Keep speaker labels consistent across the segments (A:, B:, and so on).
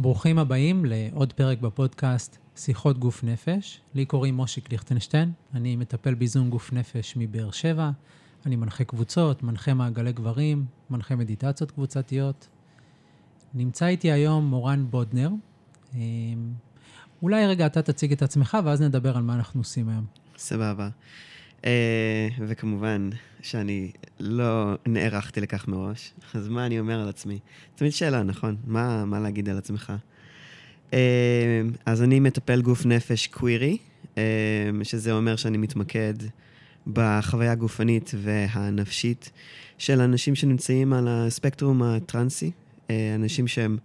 A: ברוכים הבאים לעוד פרק בפודקאסט שיחות גוף נפש. לי קוראים מושיק ליכטנשטיין, אני מטפל באיזון גוף נפש מבאר שבע. אני מנחה קבוצות, מנחה מעגלי גברים, מנחה מדיטציות קבוצתיות. נמצא איתי היום מורן בודנר. אמ, אולי רגע אתה תציג את עצמך, ואז נדבר על מה אנחנו עושים היום.
B: סבבה. אה, וכמובן שאני לא נערכתי לכך מראש, אז מה אני אומר על עצמי? תמיד שאלה, נכון? מה, מה להגיד על עצמך? אה, אז אני מטפל גוף נפש קווירי, אה, שזה אומר שאני מתמקד בחוויה הגופנית והנפשית של אנשים שנמצאים על הספקטרום הטרנסי, אנשים שהם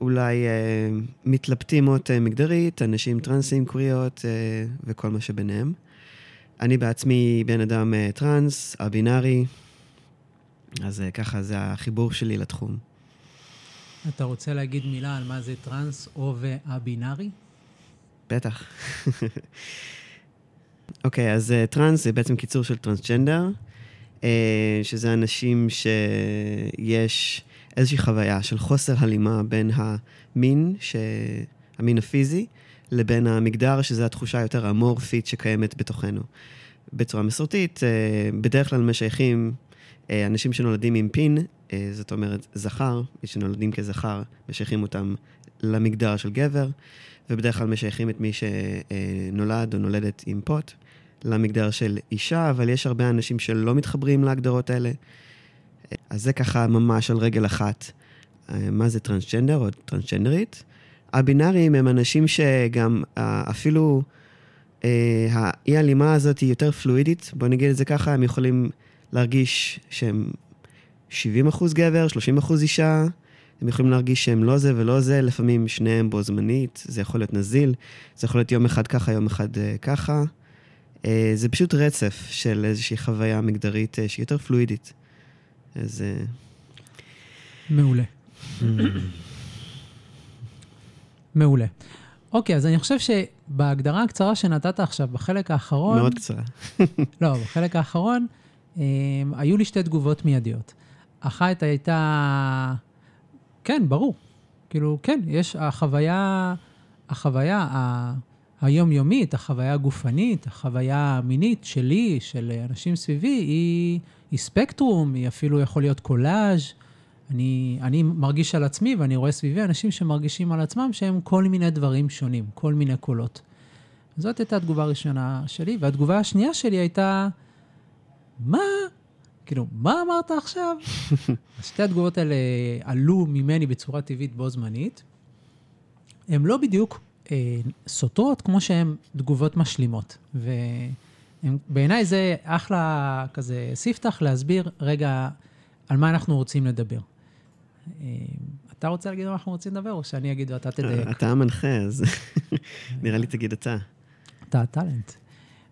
B: אולי מתלבטים מאוד מגדרית, אנשים טרנסים, קוויריות וכל מה שביניהם. אני בעצמי בן אדם uh, טראנס, הבינארי, אז uh, ככה זה החיבור שלי לתחום.
A: אתה רוצה להגיד מילה על מה זה טראנס או והבינארי?
B: בטח. אוקיי, okay, אז uh, טראנס זה בעצם קיצור של טרנסג'נדר, שזה אנשים שיש איזושהי חוויה של חוסר הלימה בין המין, ש... המין הפיזי, לבין המגדר, שזו התחושה היותר המורפית שקיימת בתוכנו. בצורה מסורתית, אה, בדרך כלל משייכים אה, אנשים שנולדים עם פין, אה, זאת אומרת זכר, שנולדים כזכר, משייכים אותם למגדר של גבר, ובדרך כלל משייכים את מי שנולד או נולדת עם פוט למגדר של אישה, אבל יש הרבה אנשים שלא מתחברים להגדרות האלה. אז זה ככה ממש על רגל אחת. מה זה טרנסג'נדר או טרנסג'נדרית? הבינאריים הם אנשים שגם אה, אפילו אה, האי-הלימה הזאת היא יותר פלואידית, בוא נגיד את זה ככה, הם יכולים להרגיש שהם 70 אחוז גבר, 30 אחוז אישה, הם יכולים להרגיש שהם לא זה ולא זה, לפעמים שניהם בו זמנית, זה יכול להיות נזיל, זה יכול להיות יום אחד ככה, יום אחד אה, ככה. זה פשוט רצף של איזושהי חוויה מגדרית שהיא יותר פלואידית. אז...
A: מעולה. מעולה. אוקיי, אז אני חושב שבהגדרה הקצרה שנתת עכשיו, בחלק האחרון...
B: מאוד קצרה.
A: לא, בחלק האחרון, הם, אה, היו לי שתי תגובות מיידיות. אחת הייתה, כן, ברור. כאילו, כן, יש החוויה, החוויה ה... היומיומית, החוויה הגופנית, החוויה המינית שלי, של אנשים סביבי, היא, היא ספקטרום, היא אפילו יכול להיות קולאז'. אני, אני מרגיש על עצמי ואני רואה סביבי אנשים שמרגישים על עצמם שהם כל מיני דברים שונים, כל מיני קולות. זאת הייתה התגובה הראשונה שלי, והתגובה השנייה שלי הייתה, מה? כאילו, מה אמרת עכשיו? אז שתי התגובות האלה עלו ממני בצורה טבעית בו זמנית. הן לא בדיוק אה, סותרות כמו שהן תגובות משלימות. ובעיניי זה אחלה כזה ספתח להסביר רגע על מה אנחנו רוצים לדבר. אה, אתה רוצה להגיד מה אנחנו רוצים לדבר, או שאני אגיד ואתה תדייק?
B: אתה המנחה, אז נראה לי תגיד אתה.
A: אתה הטאלנט.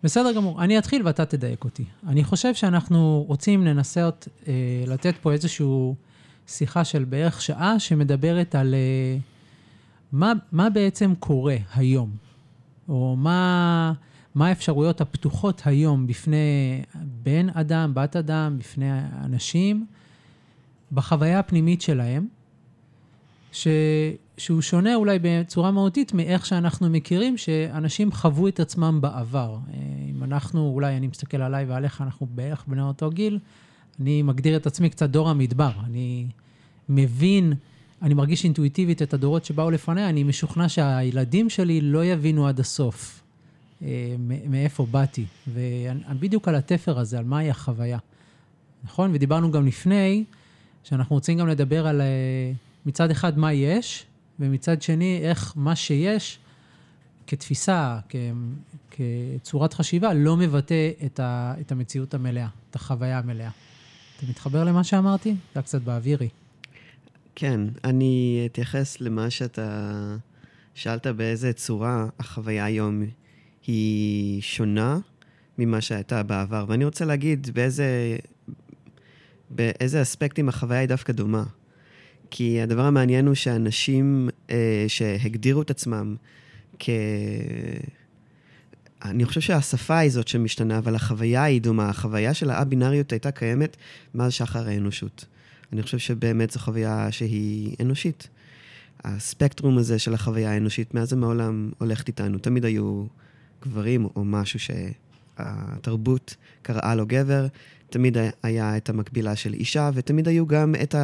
A: בסדר גמור, אני אתחיל ואתה תדייק אותי. אני חושב שאנחנו רוצים לנסות אה, לתת פה איזושהי שיחה של בערך שעה שמדברת על אה, מה, מה בעצם קורה היום, או מה, מה האפשרויות הפתוחות היום בפני בן אדם, בת אדם, בפני אנשים, בחוויה הפנימית שלהם, ש... שהוא שונה אולי בצורה מהותית מאיך שאנחנו מכירים שאנשים חוו את עצמם בעבר. אה, אם אנחנו, אולי אני מסתכל עליי ועליך, אנחנו בערך בני אותו גיל, אני מגדיר את עצמי קצת דור המדבר. אני מבין, אני מרגיש אינטואיטיבית את הדורות שבאו לפניי, אני משוכנע שהילדים שלי לא יבינו עד הסוף אה, מאיפה באתי. ובדיוק על התפר הזה, על מהי החוויה. נכון? ודיברנו גם לפני, שאנחנו רוצים גם לדבר על אה, מצד אחד מה יש, ומצד שני איך מה שיש כתפיסה, כ, כצורת חשיבה, לא מבטא את, ה, את המציאות המלאה, את החוויה המלאה. אתה מתחבר למה שאמרתי? זה קצת באווירי.
B: כן, אני אתייחס למה שאתה שאלת באיזה צורה החוויה היום היא שונה ממה שהייתה בעבר, ואני רוצה להגיד באיזה באיזה אספקטים החוויה היא דווקא דומה. כי הדבר המעניין הוא שאנשים אה, שהגדירו את עצמם כ... אני חושב שהשפה היא זאת שמשתנה, אבל החוויה היא דומה. החוויה של האבינאריות הייתה קיימת מאז שחר האנושות. אני חושב שבאמת זו חוויה שהיא אנושית. הספקטרום הזה של החוויה האנושית מאז ומעולם הולכת איתנו. תמיד היו גברים או משהו שהתרבות קראה לו גבר, תמיד היה את המקבילה של אישה, ותמיד היו גם את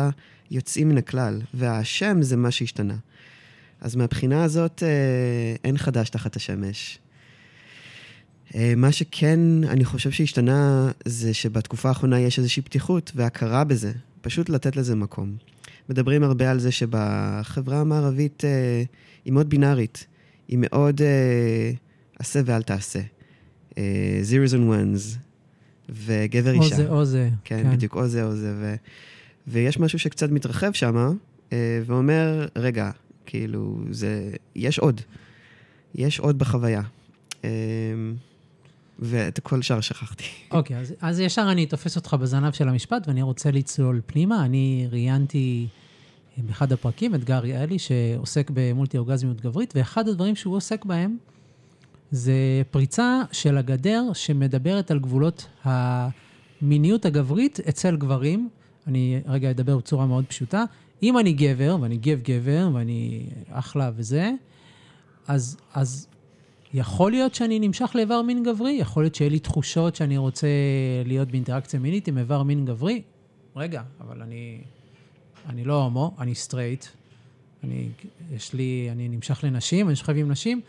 B: היוצאים מן הכלל, והשם זה מה שהשתנה. אז מהבחינה הזאת אה, אין חדש תחת השמש. אה, מה שכן, אני חושב שהשתנה, זה שבתקופה האחרונה יש איזושהי פתיחות והכרה בזה, פשוט לתת לזה מקום. מדברים הרבה על זה שבחברה המערבית אה, היא מאוד בינארית, היא מאוד עשה ואל תעשה. אה, zeros and ones, וגבר
A: או
B: אישה.
A: זה או זה.
B: כן, כן, בדיוק, או זה או זה. ו, ויש משהו שקצת מתרחב שם, אה, ואומר, רגע, כאילו, זה, יש עוד. יש עוד בחוויה. אה, ואת כל שאר שכחתי.
A: אוקיי, אז, אז ישר אני תופס אותך בזנב של המשפט, ואני רוצה לצלול פנימה. אני ראיינתי באחד הפרקים את גר יעלי, שעוסק במולטי-אורגזמיות גברית, ואחד הדברים שהוא עוסק בהם זה פריצה של הגדר שמדברת על גבולות המיניות הגברית אצל גברים. אני רגע אדבר בצורה מאוד פשוטה. אם אני גבר, ואני גב גבר, ואני אחלה וזה, אז, אז יכול להיות שאני נמשך לאיבר מין גברי, יכול להיות שיהיה לי תחושות שאני רוצה להיות באינטראקציה מינית עם איבר מין גברי. רגע, אבל אני, אני לא הומו, אני סטרייט. אני, יש לי, אני נמשך לנשים, אני שוכב עם נשים,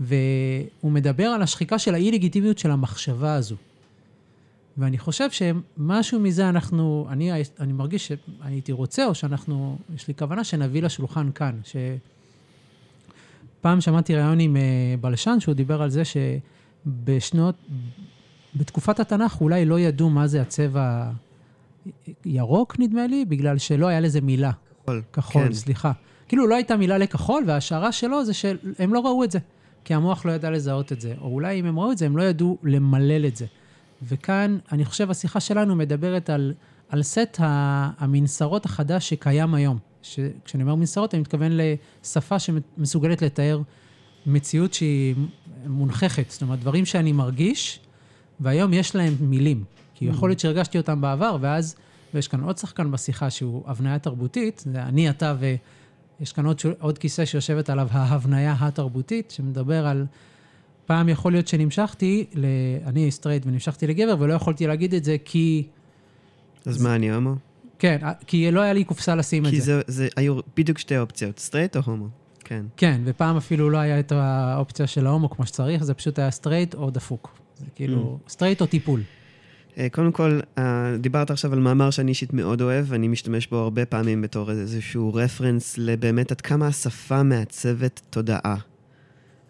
A: והוא מדבר על השחיקה של האי-לגיטימיות של המחשבה הזו. ואני חושב שמשהו מזה אנחנו, אני, אני מרגיש שהייתי רוצה, או שאנחנו, יש לי כוונה שנביא לשולחן כאן, ש... פעם שמעתי ראיון עם uh, בלשן, שהוא דיבר על זה שבשנות, בתקופת התנ"ך אולי לא ידעו מה זה הצבע ירוק, נדמה לי, בגלל שלא היה לזה מילה.
B: כחול.
A: כחול,
B: כן.
A: סליחה. כאילו לא הייתה מילה לכחול, וההשערה שלו זה שהם לא ראו את זה, כי המוח לא ידע לזהות את זה. או אולי אם הם ראו את זה, הם לא ידעו למלל את זה. וכאן, אני חושב, השיחה שלנו מדברת על, על סט המנסרות החדש שקיים היום. כשאני אומר מנסרות, אני מתכוון לשפה שמסוגלת לתאר מציאות שהיא מונכחת. זאת אומרת, דברים שאני מרגיש, והיום יש להם מילים. כי יכול להיות שהרגשתי אותם בעבר, ואז, ויש כאן עוד שחקן בשיחה שהוא הבניה תרבותית, זה אני, אתה ויש כאן עוד, עוד כיסא שיושבת עליו ההבניה התרבותית, שמדבר על... פעם יכול להיות שנמשכתי, ל... אני סטרייט ונמשכתי לגבר, ולא יכולתי להגיד את זה כי...
B: אז זה... מה, אני הומו?
A: כן, כי לא היה לי קופסה לשים את זה.
B: כי זה, זה היו בדיוק שתי אופציות, סטרייט או הומו? כן.
A: כן, ופעם אפילו לא היה את האופציה של ההומו כמו שצריך, זה פשוט היה סטרייט או דפוק. זה כאילו, ממ. סטרייט או טיפול.
B: קודם כל, דיברת עכשיו על מאמר שאני אישית מאוד אוהב, ואני משתמש בו הרבה פעמים בתור איזשהו רפרנס לבאמת עד כמה השפה מעצבת תודעה.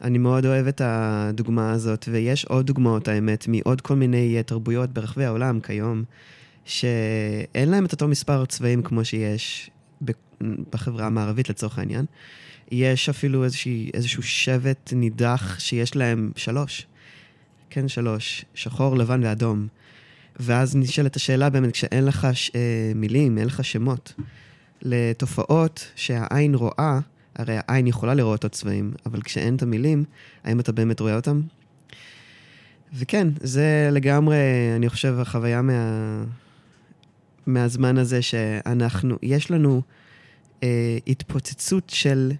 B: אני מאוד אוהב את הדוגמה הזאת, ויש עוד דוגמאות, האמת, מעוד כל מיני תרבויות ברחבי העולם כיום, שאין להם את אותו מספר צבעים כמו שיש בחברה המערבית לצורך העניין. יש אפילו איזושהי, איזשהו שבט נידח שיש להם שלוש. כן, שלוש. שחור, לבן ואדום. ואז נשאלת השאלה באמת, כשאין לך ש... אה, מילים, אין לך שמות, לתופעות שהעין רואה, הרי העין יכולה לראות עוד צבעים, אבל כשאין את המילים, האם אתה באמת רואה אותם? וכן, זה לגמרי, אני חושב, החוויה מה... מהזמן הזה שאנחנו, יש לנו אה, התפוצצות של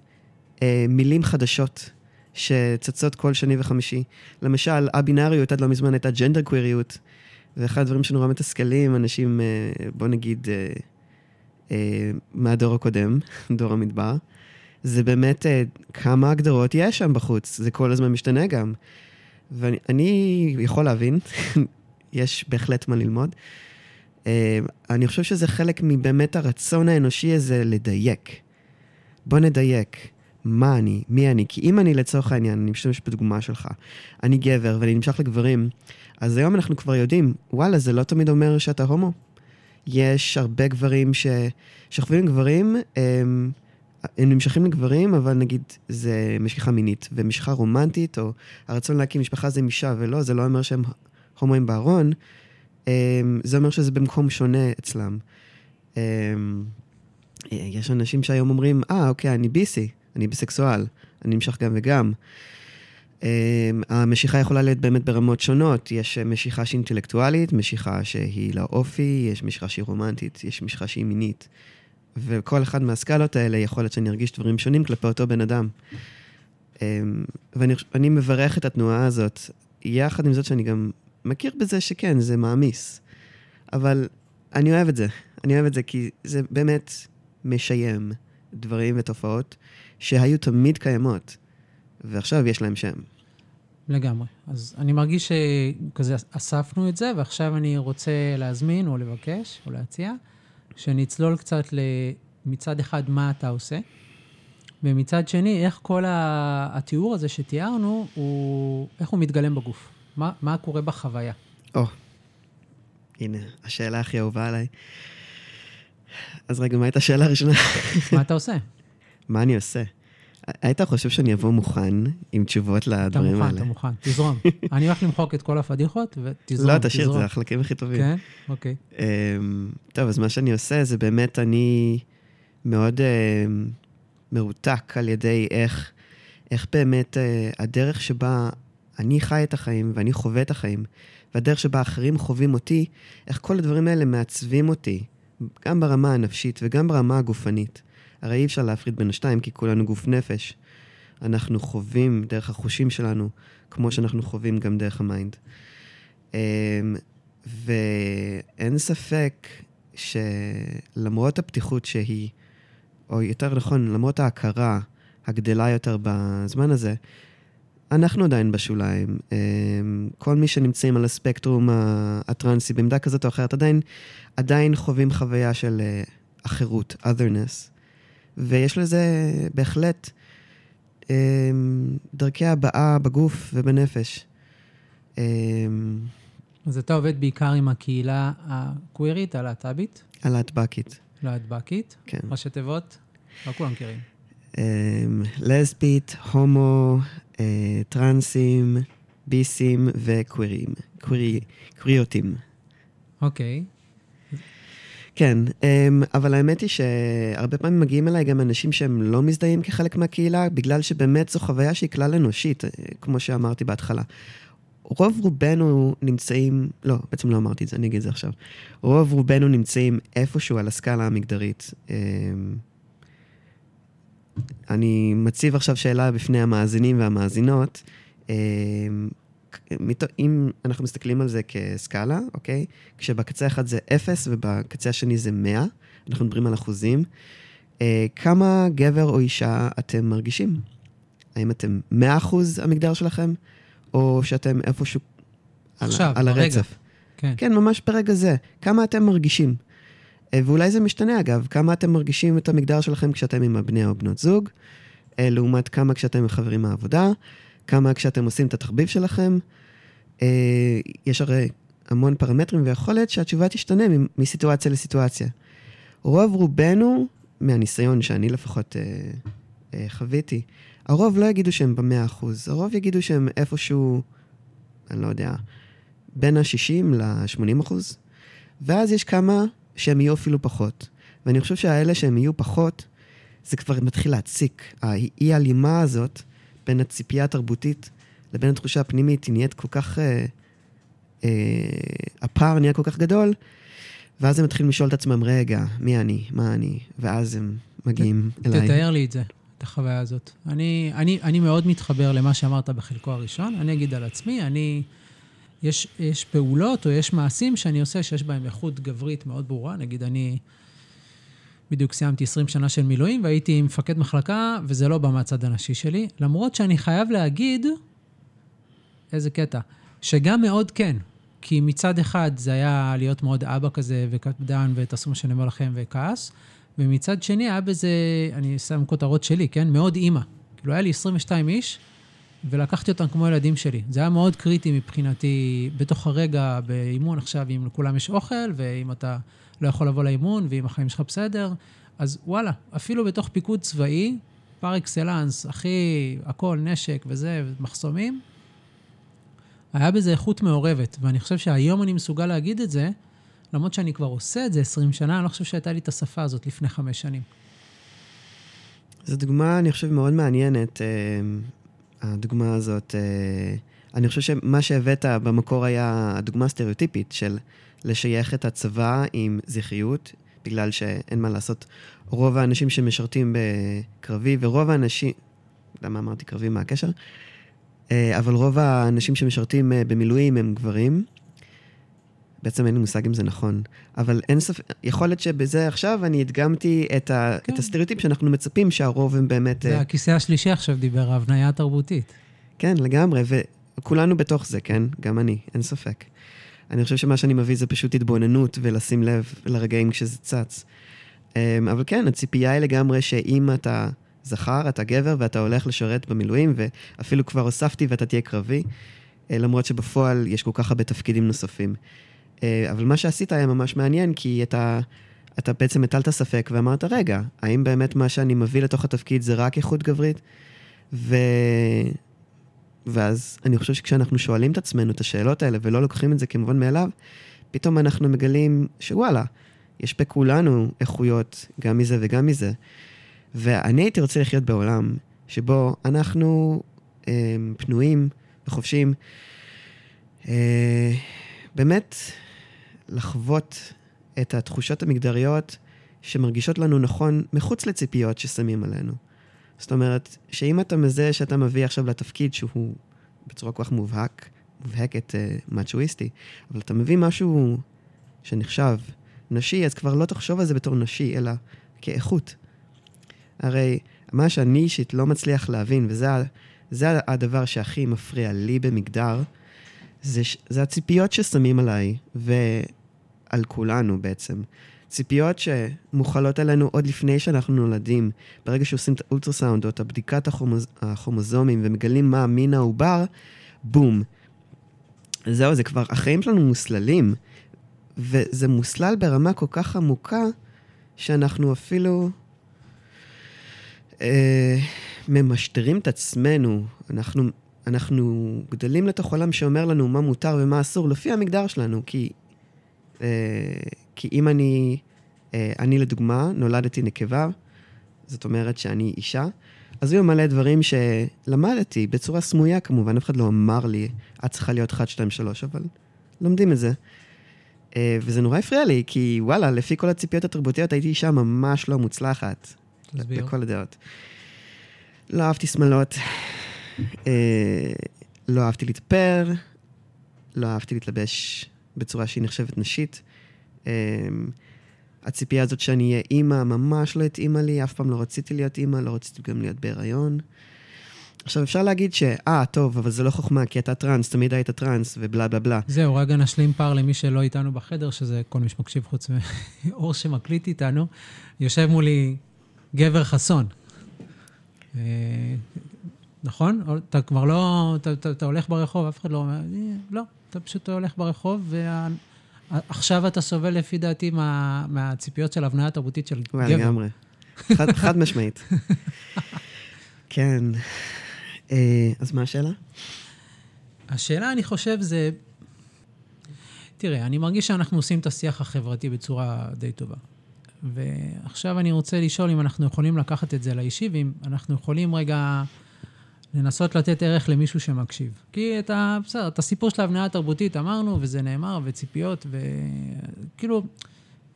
B: אה, מילים חדשות שצצות כל שני וחמישי. למשל, א-בינאריות עד לא מזמן הייתה ג'נדר קוויריות, ואחד הדברים שנורא מתסכלים, אנשים, אה, בוא נגיד, אה, אה, מהדור הקודם, דור המדבר, זה באמת כמה הגדרות יש שם בחוץ, זה כל הזמן משתנה גם. ואני יכול להבין, יש בהחלט מה ללמוד. אני חושב שזה חלק מבאמת הרצון האנושי הזה לדייק. בוא נדייק. מה אני, מי אני, כי אם אני לצורך העניין, אני משתמש בדוגמה שלך, אני גבר ואני נמשך לגברים, אז היום אנחנו כבר יודעים, וואלה, זה לא תמיד אומר שאתה הומו. יש הרבה גברים ששוכבים עם גברים, הם, הם נמשכים לגברים, אבל נגיד זה משיכה מינית, ומשיכה רומנטית, או הרצון להקים משפחה זה עם אישה, ולא, זה לא אומר שהם הומואים בארון, זה אומר שזה במקום שונה אצלם. יש אנשים שהיום אומרים, אה, ah, אוקיי, אני ביסי, אני ביסקסואל, אני נמשך גם וגם. Um, המשיכה יכולה להיות באמת ברמות שונות. יש משיכה שהיא אינטלקטואלית, משיכה שהיא לאופי, יש משיכה שהיא רומנטית, יש משיכה שהיא מינית. וכל אחד מהסקלות האלה יכול להיות שאני ארגיש דברים שונים כלפי אותו בן אדם. אמ, ואני אני מברך את התנועה הזאת, יחד עם זאת שאני גם מכיר בזה שכן, זה מעמיס. אבל אני אוהב את זה. אני אוהב את זה כי זה באמת משיים דברים ותופעות שהיו תמיד קיימות, ועכשיו יש להם שם.
A: לגמרי. אז אני מרגיש שכזה אספנו את זה, ועכשיו אני רוצה להזמין או לבקש או להציע, שנצלול קצת מצד אחד מה אתה עושה, ומצד שני, איך כל התיאור הזה שתיארנו, הוא, איך הוא מתגלם בגוף. מה, מה קורה בחוויה.
B: או, oh, הנה, השאלה הכי אהובה עליי. אז רגע, מה הייתה השאלה הראשונה?
A: מה אתה עושה?
B: מה אני עושה? היית חושב שאני אבוא מוכן עם תשובות לדברים האלה?
A: אתה מוכן, אתה מוכן, תזרום. אני הולך למחוק את כל הפדיחות ותזרום.
B: לא, תשאיר, זה החלקים הכי טובים.
A: כן? אוקיי. אמ,
B: טוב, אז מה שאני עושה זה באמת, אני מאוד אמ, מרותק על ידי איך, איך באמת אה, הדרך שבה אני חי את החיים ואני חווה את החיים, והדרך שבה אחרים חווים אותי, איך כל הדברים האלה מעצבים אותי, גם ברמה הנפשית וגם ברמה הגופנית. הרי אי אפשר להפריד בין השתיים, כי כולנו גוף נפש. אנחנו חווים דרך החושים שלנו, כמו שאנחנו חווים גם דרך ה mind. אמ, ואין ספק שלמרות הפתיחות שהיא, או יותר נכון, למרות ההכרה הגדלה יותר בזמן הזה, אנחנו עדיין בשוליים. אמ, כל מי שנמצאים על הספקטרום הטרנסי בעמדה כזאת או אחרת, עדיין, עדיין חווים חוויה של אה, אחרות, otherness. ויש לזה בהחלט אמ, דרכי הבעה בגוף ובנפש.
A: אמ, אז אתה עובד בעיקר עם הקהילה הקווירית, הלהט"בית?
B: הלהטבקית.
A: להטבקית?
B: כן.
A: ראשי תיבות? לא כולם מכירים.
B: לסבית, הומו, אה, טרנסים, ביסים וקווירים. קוויריותים.
A: אוקיי.
B: כן, אמ, אבל האמת היא שהרבה פעמים מגיעים אליי גם אנשים שהם לא מזדהים כחלק מהקהילה, בגלל שבאמת זו חוויה שהיא כלל אנושית, אה, כמו שאמרתי בהתחלה. רוב רובנו נמצאים, לא, בעצם לא אמרתי את זה, אני אגיד את זה עכשיו. רוב רובנו נמצאים איפשהו על הסקאלה המגדרית. אמ, אני מציב עכשיו שאלה בפני המאזינים והמאזינות. אם אנחנו מסתכלים על זה כסקאלה, אוקיי? כשבקצה אחד זה 0 ובקצה השני זה 100, אנחנו מדברים על אחוזים, אה, כמה גבר או אישה אתם מרגישים? האם אתם 100 אחוז המגדר שלכם, או שאתם איפשהו
A: עכשיו,
B: על, על הרצף?
A: כן.
B: כן, ממש ברגע זה. כמה אתם מרגישים? אה, ואולי זה משתנה, אגב, כמה אתם מרגישים את המגדר שלכם כשאתם עם הבני או בנות זוג, אה, לעומת כמה כשאתם עם חברים מהעבודה, כמה כשאתם עושים את התחביב שלכם. אה, יש הרי המון פרמטרים, ויכול להיות שהתשובה תשתנה מסיטואציה לסיטואציה. רוב רובנו, מהניסיון שאני לפחות אה, אה, חוויתי, הרוב לא יגידו שהם במאה אחוז, הרוב יגידו שהם איפשהו, אני לא יודע, בין ה-60 ל-80 אחוז, ואז יש כמה שהם יהיו אפילו פחות. ואני חושב שהאלה שהם יהיו פחות, זה כבר מתחיל להציק. האי-הלימה הזאת בין הציפייה התרבותית לבין התחושה הפנימית, היא נהיית כל כך... אה, אה, הפער נהיה כל כך גדול, ואז הם מתחילים לשאול את עצמם, רגע, מי אני? מה אני? ואז הם מגיעים ת, אליי.
A: תתאר לי את זה, את החוויה הזאת. אני, אני, אני מאוד מתחבר למה שאמרת בחלקו הראשון. אני אגיד על עצמי, אני... יש, יש פעולות או יש מעשים שאני עושה שיש בהם איכות גברית מאוד ברורה. נגיד, אני בדיוק סיימתי 20 שנה של מילואים והייתי מפקד מחלקה, וזה לא בא מהצד הנשי שלי. למרות שאני חייב להגיד, איזה קטע, שגם מאוד כן. כי מצד אחד זה היה להיות מאוד אבא כזה וקפדן ותעשו מה שאני אומר לכם וכעס, ומצד שני היה בזה, אני שם כותרות שלי, כן? מאוד אימא. כאילו היה לי 22 איש, ולקחתי אותם כמו ילדים שלי. זה היה מאוד קריטי מבחינתי, בתוך הרגע, באימון עכשיו, אם לכולם יש אוכל, ואם אתה לא יכול לבוא לאימון, ואם החיים שלך בסדר, אז וואלה, אפילו בתוך פיקוד צבאי, פר אקסלנס, הכי, הכל, נשק וזה, מחסומים, היה בזה איכות מעורבת. ואני חושב שהיום אני מסוגל להגיד את זה, למרות שאני כבר עושה את זה 20 שנה, אני לא חושב שהייתה לי את השפה הזאת לפני חמש שנים.
B: זו דוגמה, אני חושב, מאוד מעניינת. הדוגמה הזאת, אה, אני חושב שמה שהבאת במקור היה הדוגמה הסטריאוטיפית של לשייך את הצבא עם זכריות, בגלל שאין מה לעשות. רוב האנשים שמשרתים בקרבי, ורוב האנשים, למה אמרתי קרבי, מה הקשר? אה, אבל רוב האנשים שמשרתים אה, במילואים הם גברים. בעצם אין לי מושג אם זה נכון, אבל אין ספק, יכול להיות שבזה עכשיו אני הדגמתי את, ה, כן. את הסטריאוטיפ שאנחנו מצפים שהרוב הם באמת...
A: זה uh... הכיסא השלישי עכשיו דיבר, ההבניה התרבותית.
B: כן, לגמרי, וכולנו בתוך זה, כן? גם אני, אין ספק. אני חושב שמה שאני מביא זה פשוט התבוננות ולשים לב לרגעים כשזה צץ. אמ, אבל כן, הציפייה היא לגמרי שאם אתה זכר, אתה גבר ואתה הולך לשרת במילואים, ואפילו כבר הוספתי ואתה תהיה קרבי, אה, למרות שבפועל יש כל כך הרבה תפקידים נוספים. אה, אבל מה שעשית היה ממש מעניין, כי אתה, אתה בעצם הטלת ספק ואמרת, רגע, האם באמת מה שאני מביא לתוך התפקיד זה רק איכות גברית? ו... ואז אני חושב שכשאנחנו שואלים את עצמנו את השאלות האלה ולא לוקחים את זה כמובן מאליו, פתאום אנחנו מגלים שוואלה, יש בכולנו איכויות גם מזה וגם מזה. ואני הייתי רוצה לחיות בעולם שבו אנחנו אה, פנויים וחופשיים אה, באמת לחוות את התחושות המגדריות שמרגישות לנו נכון מחוץ לציפיות ששמים עלינו. זאת אומרת, שאם אתה מזהה שאתה מביא עכשיו לתפקיד שהוא בצורה כל כך מובהק, מובהקת uh, מאצ'ואיסטי, אבל אתה מביא משהו שנחשב נשי, אז כבר לא תחשוב על זה בתור נשי, אלא כאיכות. הרי מה שאני אישית לא מצליח להבין, וזה זה הדבר שהכי מפריע לי במגדר, זה, זה הציפיות ששמים עליי, ועל כולנו בעצם. ציפיות שמוכלות עלינו עוד לפני שאנחנו נולדים. ברגע שעושים את האולטרסאונד או את הבדיקת החומוז, החומוזומים ומגלים מה מין העובר, בום. זהו, זה כבר, החיים שלנו מוסללים, וזה מוסלל ברמה כל כך עמוקה, שאנחנו אפילו אה, ממשטרים את עצמנו. אנחנו, אנחנו גדלים לתוך עולם שאומר לנו מה מותר ומה אסור לפי המגדר שלנו, כי אה, כי אם אני, אה, אני לדוגמה, נולדתי נקבה, זאת אומרת שאני אישה, אז היו מלא דברים שלמדתי בצורה סמויה כמובן, אף אחד לא אמר לי, את צריכה להיות 1, 2, 3, אבל לומדים את זה. אה, וזה נורא הפריע לי, כי וואלה, לפי כל הציפיות התרבותיות הייתי אישה ממש לא מוצלחת. תסביר. בכל הדעות. לא אהבתי שמלות, לא אהבתי להתפר, לא אהבתי להתלבש בצורה שהיא נחשבת נשית. אמ, הציפייה הזאת שאני אהיה אימא ממש לא התאימה לי, אף פעם לא רציתי להיות אימא, לא רציתי גם להיות בהיריון. עכשיו, אפשר להגיד ש, אה, טוב, אבל זה לא חוכמה, כי אתה טראנס, תמיד היית טראנס, ובלה בלה בלה.
A: זהו, רגע נשלים פער למי שלא איתנו בחדר, שזה כל מי שמקשיב חוץ מאור שמקליט איתנו. יושב מולי גבר חסון. אה, נכון? אתה כבר לא, אתה, הולך ברחוב, אף אחד לא אומר, לא, אתה פשוט הולך ברחוב, ועכשיו אתה סובל לפי דעתי מה, מהציפיות של הבניה תרבותית של גבר.
B: לגמרי. חד, חד משמעית. כן. אה, אז מה השאלה?
A: השאלה, אני חושב, זה... תראה, אני מרגיש שאנחנו עושים את השיח החברתי בצורה די טובה. ועכשיו אני רוצה לשאול אם אנחנו יכולים לקחת את זה לאישי, ואם אנחנו יכולים רגע לנסות לתת ערך למישהו שמקשיב. כי את, ה, בסדר, את הסיפור של ההבניה התרבותית אמרנו, וזה נאמר, וציפיות, וכאילו,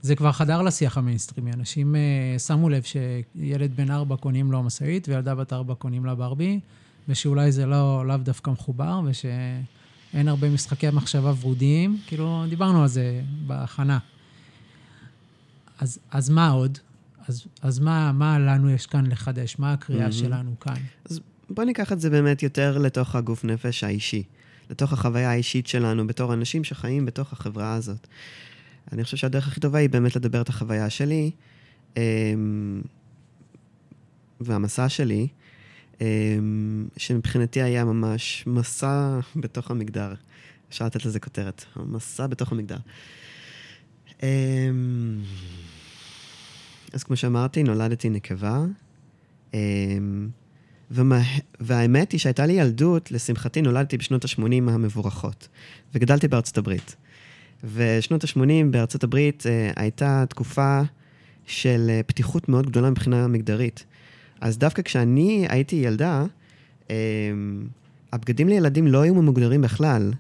A: זה כבר חדר לשיח המיינסטרימי. אנשים אה, שמו לב שילד בן ארבע קונים לו משאית, וילדה בת ארבע קונים לה ברבי, ושאולי זה לא, לאו דווקא מחובר, ושאין הרבה משחקי מחשבה ורודיים. כאילו, דיברנו על זה בהכנה. אז, אז מה עוד? אז, אז מה, מה לנו יש כאן לחדש? מה הקריאה mm-hmm. שלנו כאן?
B: אז בוא ניקח את זה באמת יותר לתוך הגוף נפש האישי, לתוך החוויה האישית שלנו בתור אנשים שחיים בתוך החברה הזאת. אני חושב שהדרך הכי טובה היא באמת לדבר את החוויה שלי אמ, והמסע שלי, אמ, שמבחינתי היה ממש מסע בתוך המגדר. אפשר לתת לזה כותרת, מסע בתוך המגדר. אמ, אז כמו שאמרתי, נולדתי נקבה. ומה, והאמת היא שהייתה לי ילדות, לשמחתי נולדתי בשנות ה-80 המבורכות, וגדלתי בארצות הברית. ושנות ה-80 בארצות הברית אה, הייתה תקופה של אה, פתיחות מאוד גדולה מבחינה מגדרית. אז דווקא כשאני הייתי ילדה, אה, הבגדים לילדים לא היו ממוגדרים בכלל.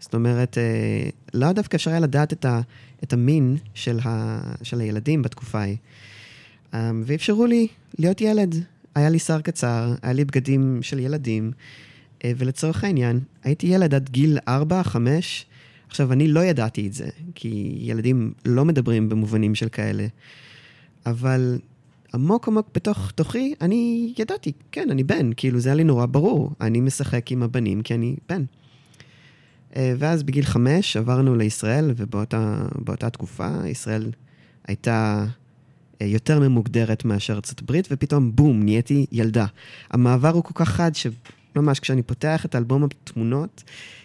B: זאת אומרת, אה, לא דווקא אפשר היה לדעת את, ה, את המין של, ה, של הילדים בתקופה ההיא. אה, ואפשרו לי להיות ילד. היה לי שיער קצר, היה לי בגדים של ילדים, אה, ולצורך העניין, הייתי ילד עד גיל 4-5. עכשיו, אני לא ידעתי את זה, כי ילדים לא מדברים במובנים של כאלה, אבל עמוק עמוק בתוך תוכי, אני ידעתי, כן, אני בן, כאילו זה היה לי נורא ברור, אני משחק עם הבנים כי אני בן. אה, ואז בגיל חמש עברנו לישראל, ובאותה תקופה ישראל הייתה יותר ממוגדרת מאשר ארצות הברית, ופתאום בום, נהייתי ילדה. המעבר הוא כל כך חד, שממש כשאני פותח את אלבום התמונות,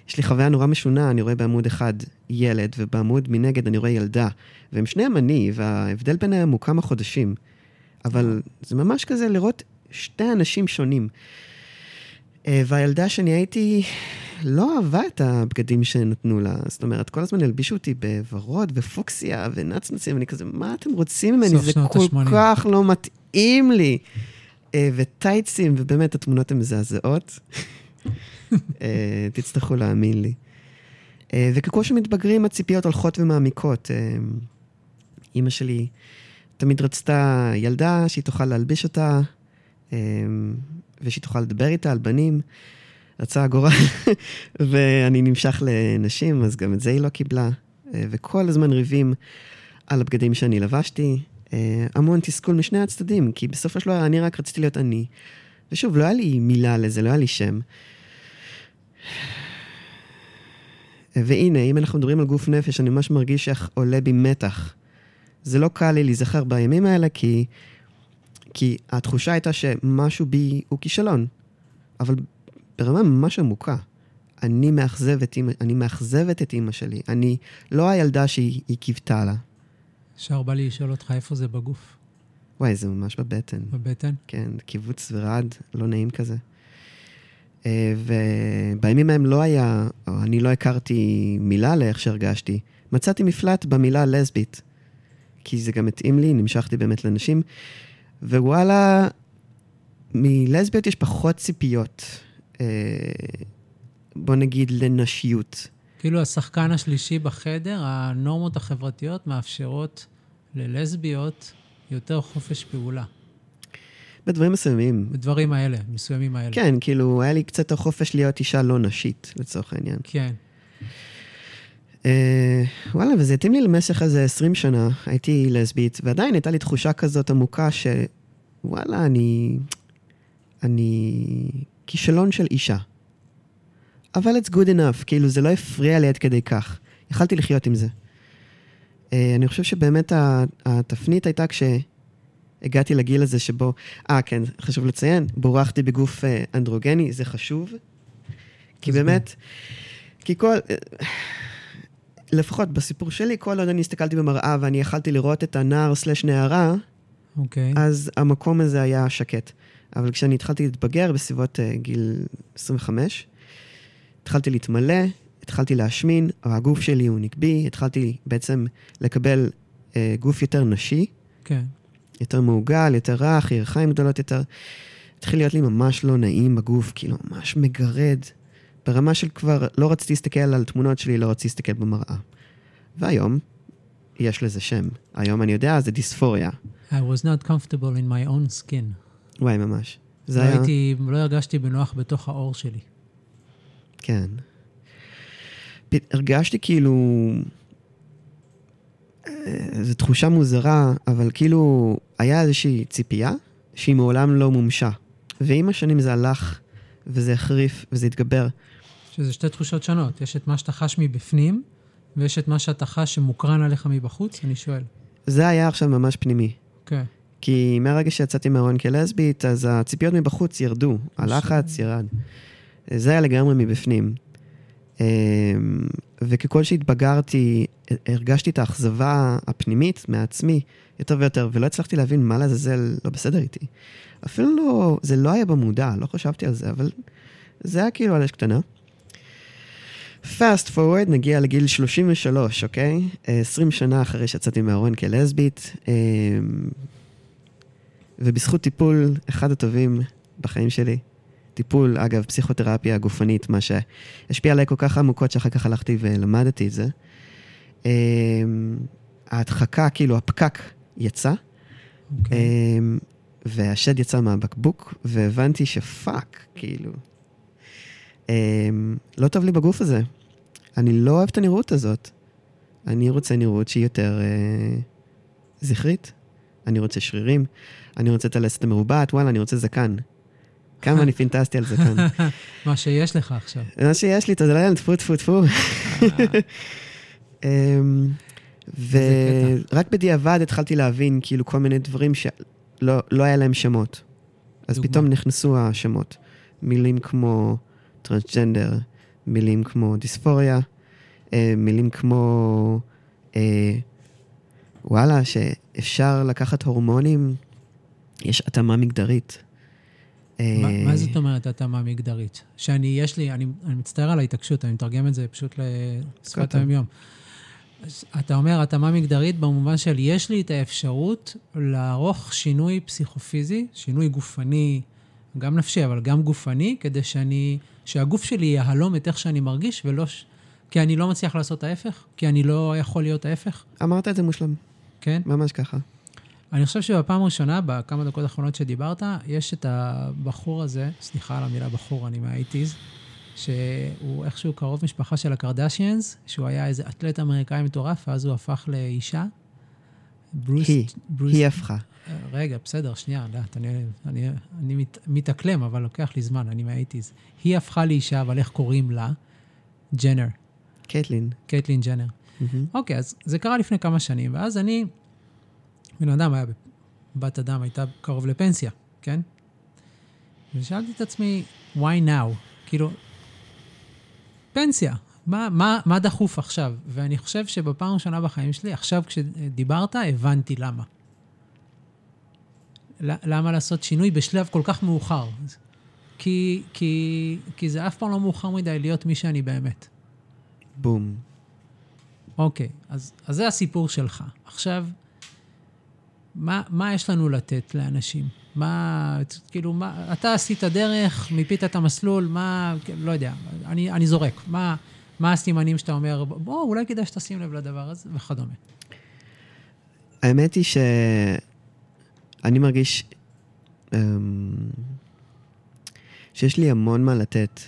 B: יש לי חוויה נורא משונה, אני רואה בעמוד אחד ילד, ובעמוד מנגד אני רואה ילדה. והם שניהם אני, וההבדל ביניהם הוא כמה חודשים. אבל זה ממש כזה לראות שתי אנשים שונים. אה, והילדה שאני הייתי, לא אהבה את הבגדים שנתנו לה. זאת אומרת, כל הזמן הלבישו אותי בוורוד ופוקסיה ונצנצים, ואני כזה, מה אתם רוצים ממני? זה כל כך לא מתאים לי. אה, וטייצים, ובאמת, התמונות הן מזעזעות. אה, תצטרכו להאמין לי. וככל שמתבגרים, הציפיות הולכות ומעמיקות. אימא שלי תמיד רצתה ילדה שהיא תוכל להלביש אותה, ושהיא תוכל לדבר איתה על בנים. רצה הגורל, ואני נמשך לנשים, אז גם את זה היא לא קיבלה. אה, וכל הזמן ריבים על הבגדים שאני לבשתי. אה, המון תסכול משני הצדדים, כי בסופו של דבר אני רק רציתי להיות אני. ושוב, לא היה לי מילה לזה, לא היה לי שם. והנה, אם אנחנו מדברים על גוף נפש, אני ממש מרגיש איך עולה בי מתח. זה לא קל לי להיזכר בימים האלה, כי, כי התחושה הייתה שמשהו בי הוא כישלון. אבל ברמה ממש עמוקה. אני מאכזבת, אני מאכזבת את אימא שלי. אני לא הילדה שהיא קיוותה לה.
A: אפשר בא לי לשאול אותך איפה זה בגוף.
B: וואי, זה ממש בבטן.
A: בבטן?
B: כן, קיבוץ ורעד, לא נעים כזה. אה, ובימים ההם לא היה, או אני לא הכרתי מילה לאיך שהרגשתי. מצאתי מפלט במילה לסבית, כי זה גם התאים לי, נמשכתי באמת לנשים, ווואלה, מלסביות יש פחות ציפיות. אה, בוא נגיד, לנשיות.
A: כאילו השחקן השלישי בחדר, הנורמות החברתיות מאפשרות ללסביות יותר חופש פעולה.
B: בדברים מסוימים.
A: בדברים האלה, מסוימים האלה.
B: כן, כאילו, היה לי קצת החופש להיות אישה לא נשית, לצורך העניין.
A: כן.
B: Uh, וואלה, וזה התאים לי למשך איזה 20 שנה, הייתי לסבית, ועדיין הייתה לי תחושה כזאת עמוקה שוואלה, אני... אני כישלון של אישה. אבל it's good enough, כאילו זה לא הפריע לי עד כדי כך. יכלתי לחיות עם זה. Uh, אני חושב שבאמת התפנית הייתה כשהגעתי לגיל הזה שבו, אה, כן, חשוב לציין, בורחתי בגוף uh, אנדרוגני, זה חשוב. כי באמת, כי כל... Uh, לפחות בסיפור שלי, כל עוד אני הסתכלתי במראה ואני יכלתי לראות את הנער סלש נערה,
A: okay. אוקיי.
B: אז המקום הזה היה שקט. אבל כשאני התחלתי להתבגר בסביבות uh, גיל 25, התחלתי להתמלא, התחלתי להשמין, הגוף שלי הוא נקבי, התחלתי בעצם לקבל uh, גוף יותר נשי.
A: כן.
B: יותר מעוגל, יותר רך, ירחיים גדולות יותר. התחיל להיות לי ממש לא נעים בגוף, כאילו ממש מגרד. ברמה של כבר לא רציתי להסתכל על תמונות שלי, לא רציתי להסתכל במראה. והיום, יש לזה שם. היום אני יודע, זה דיספוריה.
A: I was not comfortable in my own skin.
B: וואי, ממש.
A: זה לא היה... הייתי, לא הרגשתי בנוח בתוך האור שלי.
B: כן. הרגשתי כאילו... אה, זו תחושה מוזרה, אבל כאילו היה איזושהי ציפייה שהיא מעולם לא מומשה. ועם השנים זה הלך, וזה החריף, וזה התגבר.
A: שזה שתי תחושות שונות. יש את מה שאתה חש מבפנים, ויש את מה שאתה חש שמוקרן עליך מבחוץ, אני שואל.
B: זה היה עכשיו ממש פנימי.
A: כן. Okay.
B: כי מהרגע שיצאתי מהארון כלסבית, אז הציפיות מבחוץ ירדו, הלחץ ירד. זה היה לגמרי מבפנים. אמ, וככל שהתבגרתי, הרגשתי את האכזבה הפנימית מעצמי יותר ויותר, ולא הצלחתי להבין מה לעזאזל לא בסדר איתי. אפילו לא, זה לא היה במודע, לא חשבתי על זה, אבל זה היה כאילו על אש קטנה. פאסט פורוורד, נגיע לגיל 33, אוקיי? 20 שנה אחרי שיצאתי מהארון כלסבית. אמ, ובזכות טיפול אחד הטובים בחיים שלי, טיפול, אגב, פסיכותרפיה גופנית, מה שהשפיע עליי כל כך עמוקות שאחר כך הלכתי ולמדתי את זה. אה, ההדחקה, כאילו, הפקק יצא,
A: אוקיי. Okay.
B: אה, והשד יצא מהבקבוק, והבנתי שפאק, כאילו, לא טוב לי בגוף הזה. אני לא אוהב את הנראות הזאת. אני רוצה נראות שהיא יותר אה, זכרית. אני רוצה שרירים, אני רוצה את הלסת המרובעת, וואלה, אני רוצה זקן. כמה אני פינטסטי על זקן.
A: מה שיש לך עכשיו.
B: מה שיש לי, תודה לאל, טפו טפו טפו. אמ, ורק בדיעבד התחלתי להבין כאילו כל מיני דברים שלא לא היה להם שמות. אז. פתאום נכנסו השמות. מילים כמו טרנסג'נדר, מילים כמו דיספוריה, אה, מילים כמו, אה, וואלה, שאפשר לקחת הורמונים, יש התאמה מגדרית.
A: מה, אה, מה זאת אומרת התאמה מגדרית? שאני, יש לי, אני, אני מצטער על ההתעקשות, אני מתרגם את זה פשוט לשפת היום-יום. אתה אומר התאמה מגדרית במובן של יש לי את האפשרות לערוך שינוי פסיכופיזי, שינוי גופני, גם נפשי, אבל גם גופני, כדי שאני, שהגוף שלי יהלום את איך שאני מרגיש, ולא... כי אני לא מצליח לעשות ההפך? כי אני לא יכול להיות ההפך?
B: אמרת את זה מושלם.
A: כן?
B: ממש ככה.
A: אני חושב שבפעם הראשונה, בכמה דקות האחרונות שדיברת, יש את הבחור הזה, סליחה על המילה בחור, אני מהאיטיז, שהוא איכשהו קרוב משפחה של הקרדשיאנס, שהוא היה איזה אתלט אמריקאי מטורף, ואז הוא הפך לאישה.
B: ברוס... היא, ברוס... היא הפכה.
A: רגע, בסדר, שנייה, לאט, אני, אני, אני מת, מתאקלם, אבל לוקח לי זמן, אני מהאיטיז. היא הפכה לאישה, אבל איך קוראים לה? ג'נר.
B: קייטלין.
A: קייטלין ג'נר. אוקיי, אז זה קרה לפני כמה שנים, ואז אני, בן אדם היה, בת אדם הייתה קרוב לפנסיה, כן? ושאלתי את עצמי, why now? כאילו, פנסיה, מה, מה, מה דחוף עכשיו? ואני חושב שבפעם הראשונה בחיים שלי, עכשיו כשדיברת, הבנתי למה. למה לעשות שינוי בשלב כל כך מאוחר? כי, כי, כי זה אף פעם לא מאוחר מדי להיות מי שאני באמת.
B: בום.
A: אוקיי, אז, אז זה הסיפור שלך. עכשיו, מה, מה יש לנו לתת לאנשים? מה, כאילו, מה, אתה עשית דרך, מיפית את המסלול, מה, לא יודע, אני, אני זורק. מה, מה הסימנים שאתה אומר, בוא, אולי כדאי שתשים לב לדבר הזה, וכדומה.
B: האמת היא שאני מרגיש um, שיש לי המון מה לתת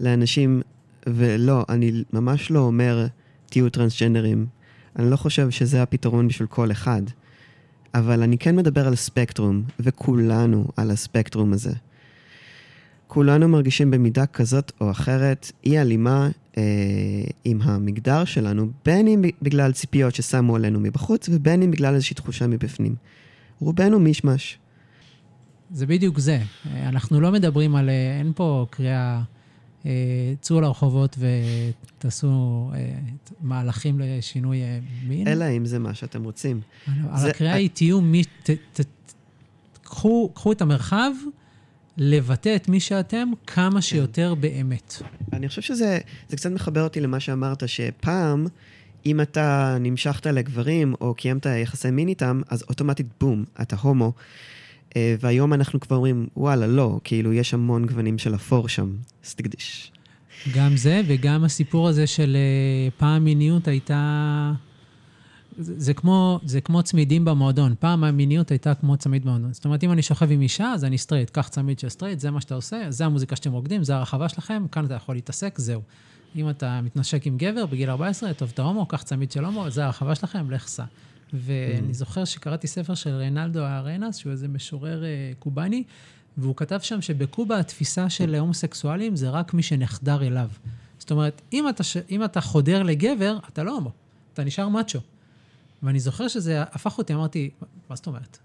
B: לאנשים ולא, אני ממש לא אומר, תהיו טרנסג'נדרים. אני לא חושב שזה הפתרון בשביל כל אחד. אבל אני כן מדבר על ספקטרום, וכולנו על הספקטרום הזה. כולנו מרגישים במידה כזאת או אחרת אי הלימה אה, עם המגדר שלנו, בין אם בגלל ציפיות ששמו עלינו מבחוץ, ובין אם בגלל איזושהי תחושה מבפנים. רובנו מישמש.
A: זה בדיוק זה. אנחנו לא מדברים על... אה, אין פה קריאה... אה, צאו לרחובות ותעשו אה, מהלכים לשינוי מין.
B: אלא אם זה מה שאתם רוצים.
A: על הקריאה היא, תהיו מי... קחו את המרחב. לבטא את מי שאתם כמה כן. שיותר באמת.
B: אני חושב שזה קצת מחבר אותי למה שאמרת, שפעם, אם אתה נמשכת לגברים או קיימת יחסי מין איתם, אז אוטומטית בום, אתה הומו. אה, והיום אנחנו כבר אומרים, וואלה, לא, כאילו, יש המון גוונים של אפור שם, אז תקדיש.
A: גם זה, וגם הסיפור הזה של אה, פעם מיניות הייתה... זה, זה, כמו, זה כמו צמידים במועדון. פעם המיניות הייתה כמו צמיד במועדון. זאת אומרת, אם אני שוכב עם אישה, אז אני סטרייט. קח צמיד של סטרייט, זה מה שאתה עושה, זה המוזיקה שאתם רוקדים, זה הרחבה שלכם, כאן אתה יכול להתעסק, זהו. אם אתה מתנשק עם גבר בגיל 14, טוב, אתה הומו, קח צמיד של הומו, זה הרחבה שלכם, לך סע. ואני זוכר שקראתי ספר של ריינלדו ארנאס, שהוא איזה משורר אה, קובאני, והוא כתב שם שבקובה התפיסה של הומוסקסואלים זה רק מי שנחדר אליו. זאת אומרת, אם אתה, אם אתה חודר לגבר, אתה לא הומו, אתה נשאר מאצ'ו. ואני זוכר שזה הפך אותי, אמרתי, מה זאת אומרת?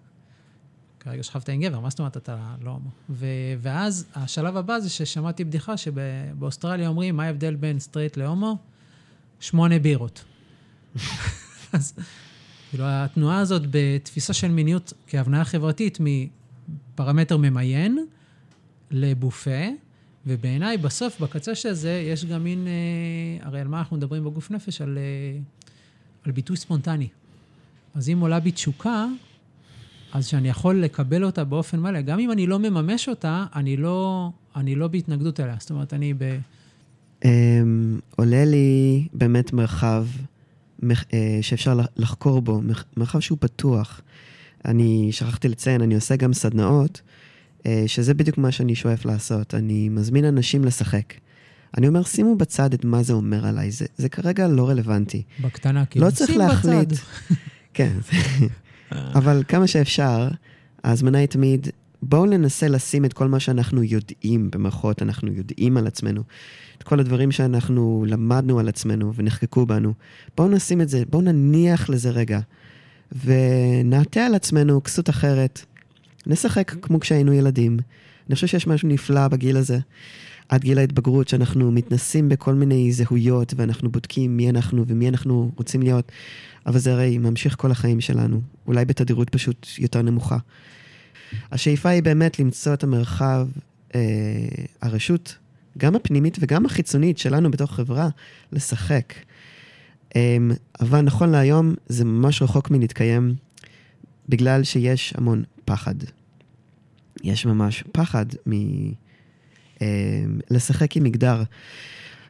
A: כרגע שכבת עם גבר, מה זאת אומרת אתה לא הומו? ו- ואז השלב הבא זה ששמעתי בדיחה שבאוסטרליה אומרים, מה ההבדל בין סטרייט להומו? שמונה בירות. אז כאילו, התנועה הזאת בתפיסה של מיניות כהבניה חברתית מפרמטר ממיין לבופה, ובעיניי בסוף, בקצה של זה, יש גם מין, אה, הרי על מה אנחנו מדברים בגוף נפש? על, אה, על ביטוי ספונטני. אז אם עולה בי תשוקה, אז שאני יכול לקבל אותה באופן מלא. גם אם אני לא מממש אותה, אני לא, אני לא בהתנגדות אליה. זאת אומרת, אני ב...
B: Um, עולה לי באמת מרחב uh, שאפשר לחקור בו, מרחב שהוא פתוח. אני שכחתי לציין, אני עושה גם סדנאות, uh, שזה בדיוק מה שאני שואף לעשות. אני מזמין אנשים לשחק. אני אומר, שימו בצד את מה זה אומר עליי, זה, זה כרגע לא רלוונטי.
A: בקטנה, כאילו,
B: לא צריך להחליט. כן, אבל כמה שאפשר, ההזמנה היא תמיד, בואו ננסה לשים את כל מה שאנחנו יודעים, במרכאות אנחנו יודעים על עצמנו, את כל הדברים שאנחנו למדנו על עצמנו ונחקקו בנו. בואו נשים את זה, בואו נניח לזה רגע, ונעטה על עצמנו כסות אחרת. נשחק כמו כשהיינו ילדים. אני חושב שיש משהו נפלא בגיל הזה. עד גיל ההתבגרות, שאנחנו מתנסים בכל מיני זהויות, ואנחנו בודקים מי אנחנו ומי אנחנו רוצים להיות, אבל זה הרי ממשיך כל החיים שלנו, אולי בתדירות פשוט יותר נמוכה. השאיפה היא באמת למצוא את המרחב, אה, הרשות, גם הפנימית וגם החיצונית שלנו בתוך חברה, לשחק. אה, אבל נכון להיום זה ממש רחוק מלהתקיים, בגלל שיש המון פחד. יש ממש פחד מ... אה, לשחק עם מגדר.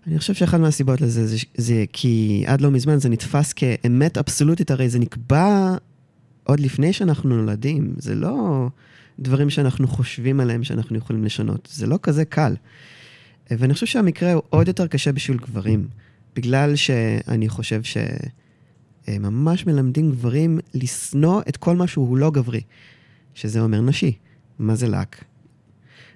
B: אני חושב שאחת מהסיבות לזה זה, זה כי עד לא מזמן זה נתפס כאמת אבסולוטית, הרי זה נקבע עוד לפני שאנחנו נולדים, זה לא דברים שאנחנו חושבים עליהם שאנחנו יכולים לשנות, זה לא כזה קל. ואני חושב שהמקרה הוא עוד יותר קשה בשביל גברים, בגלל שאני חושב שממש מלמדים גברים לשנוא את כל מה שהוא לא גברי, שזה אומר נשי. מה זה לק?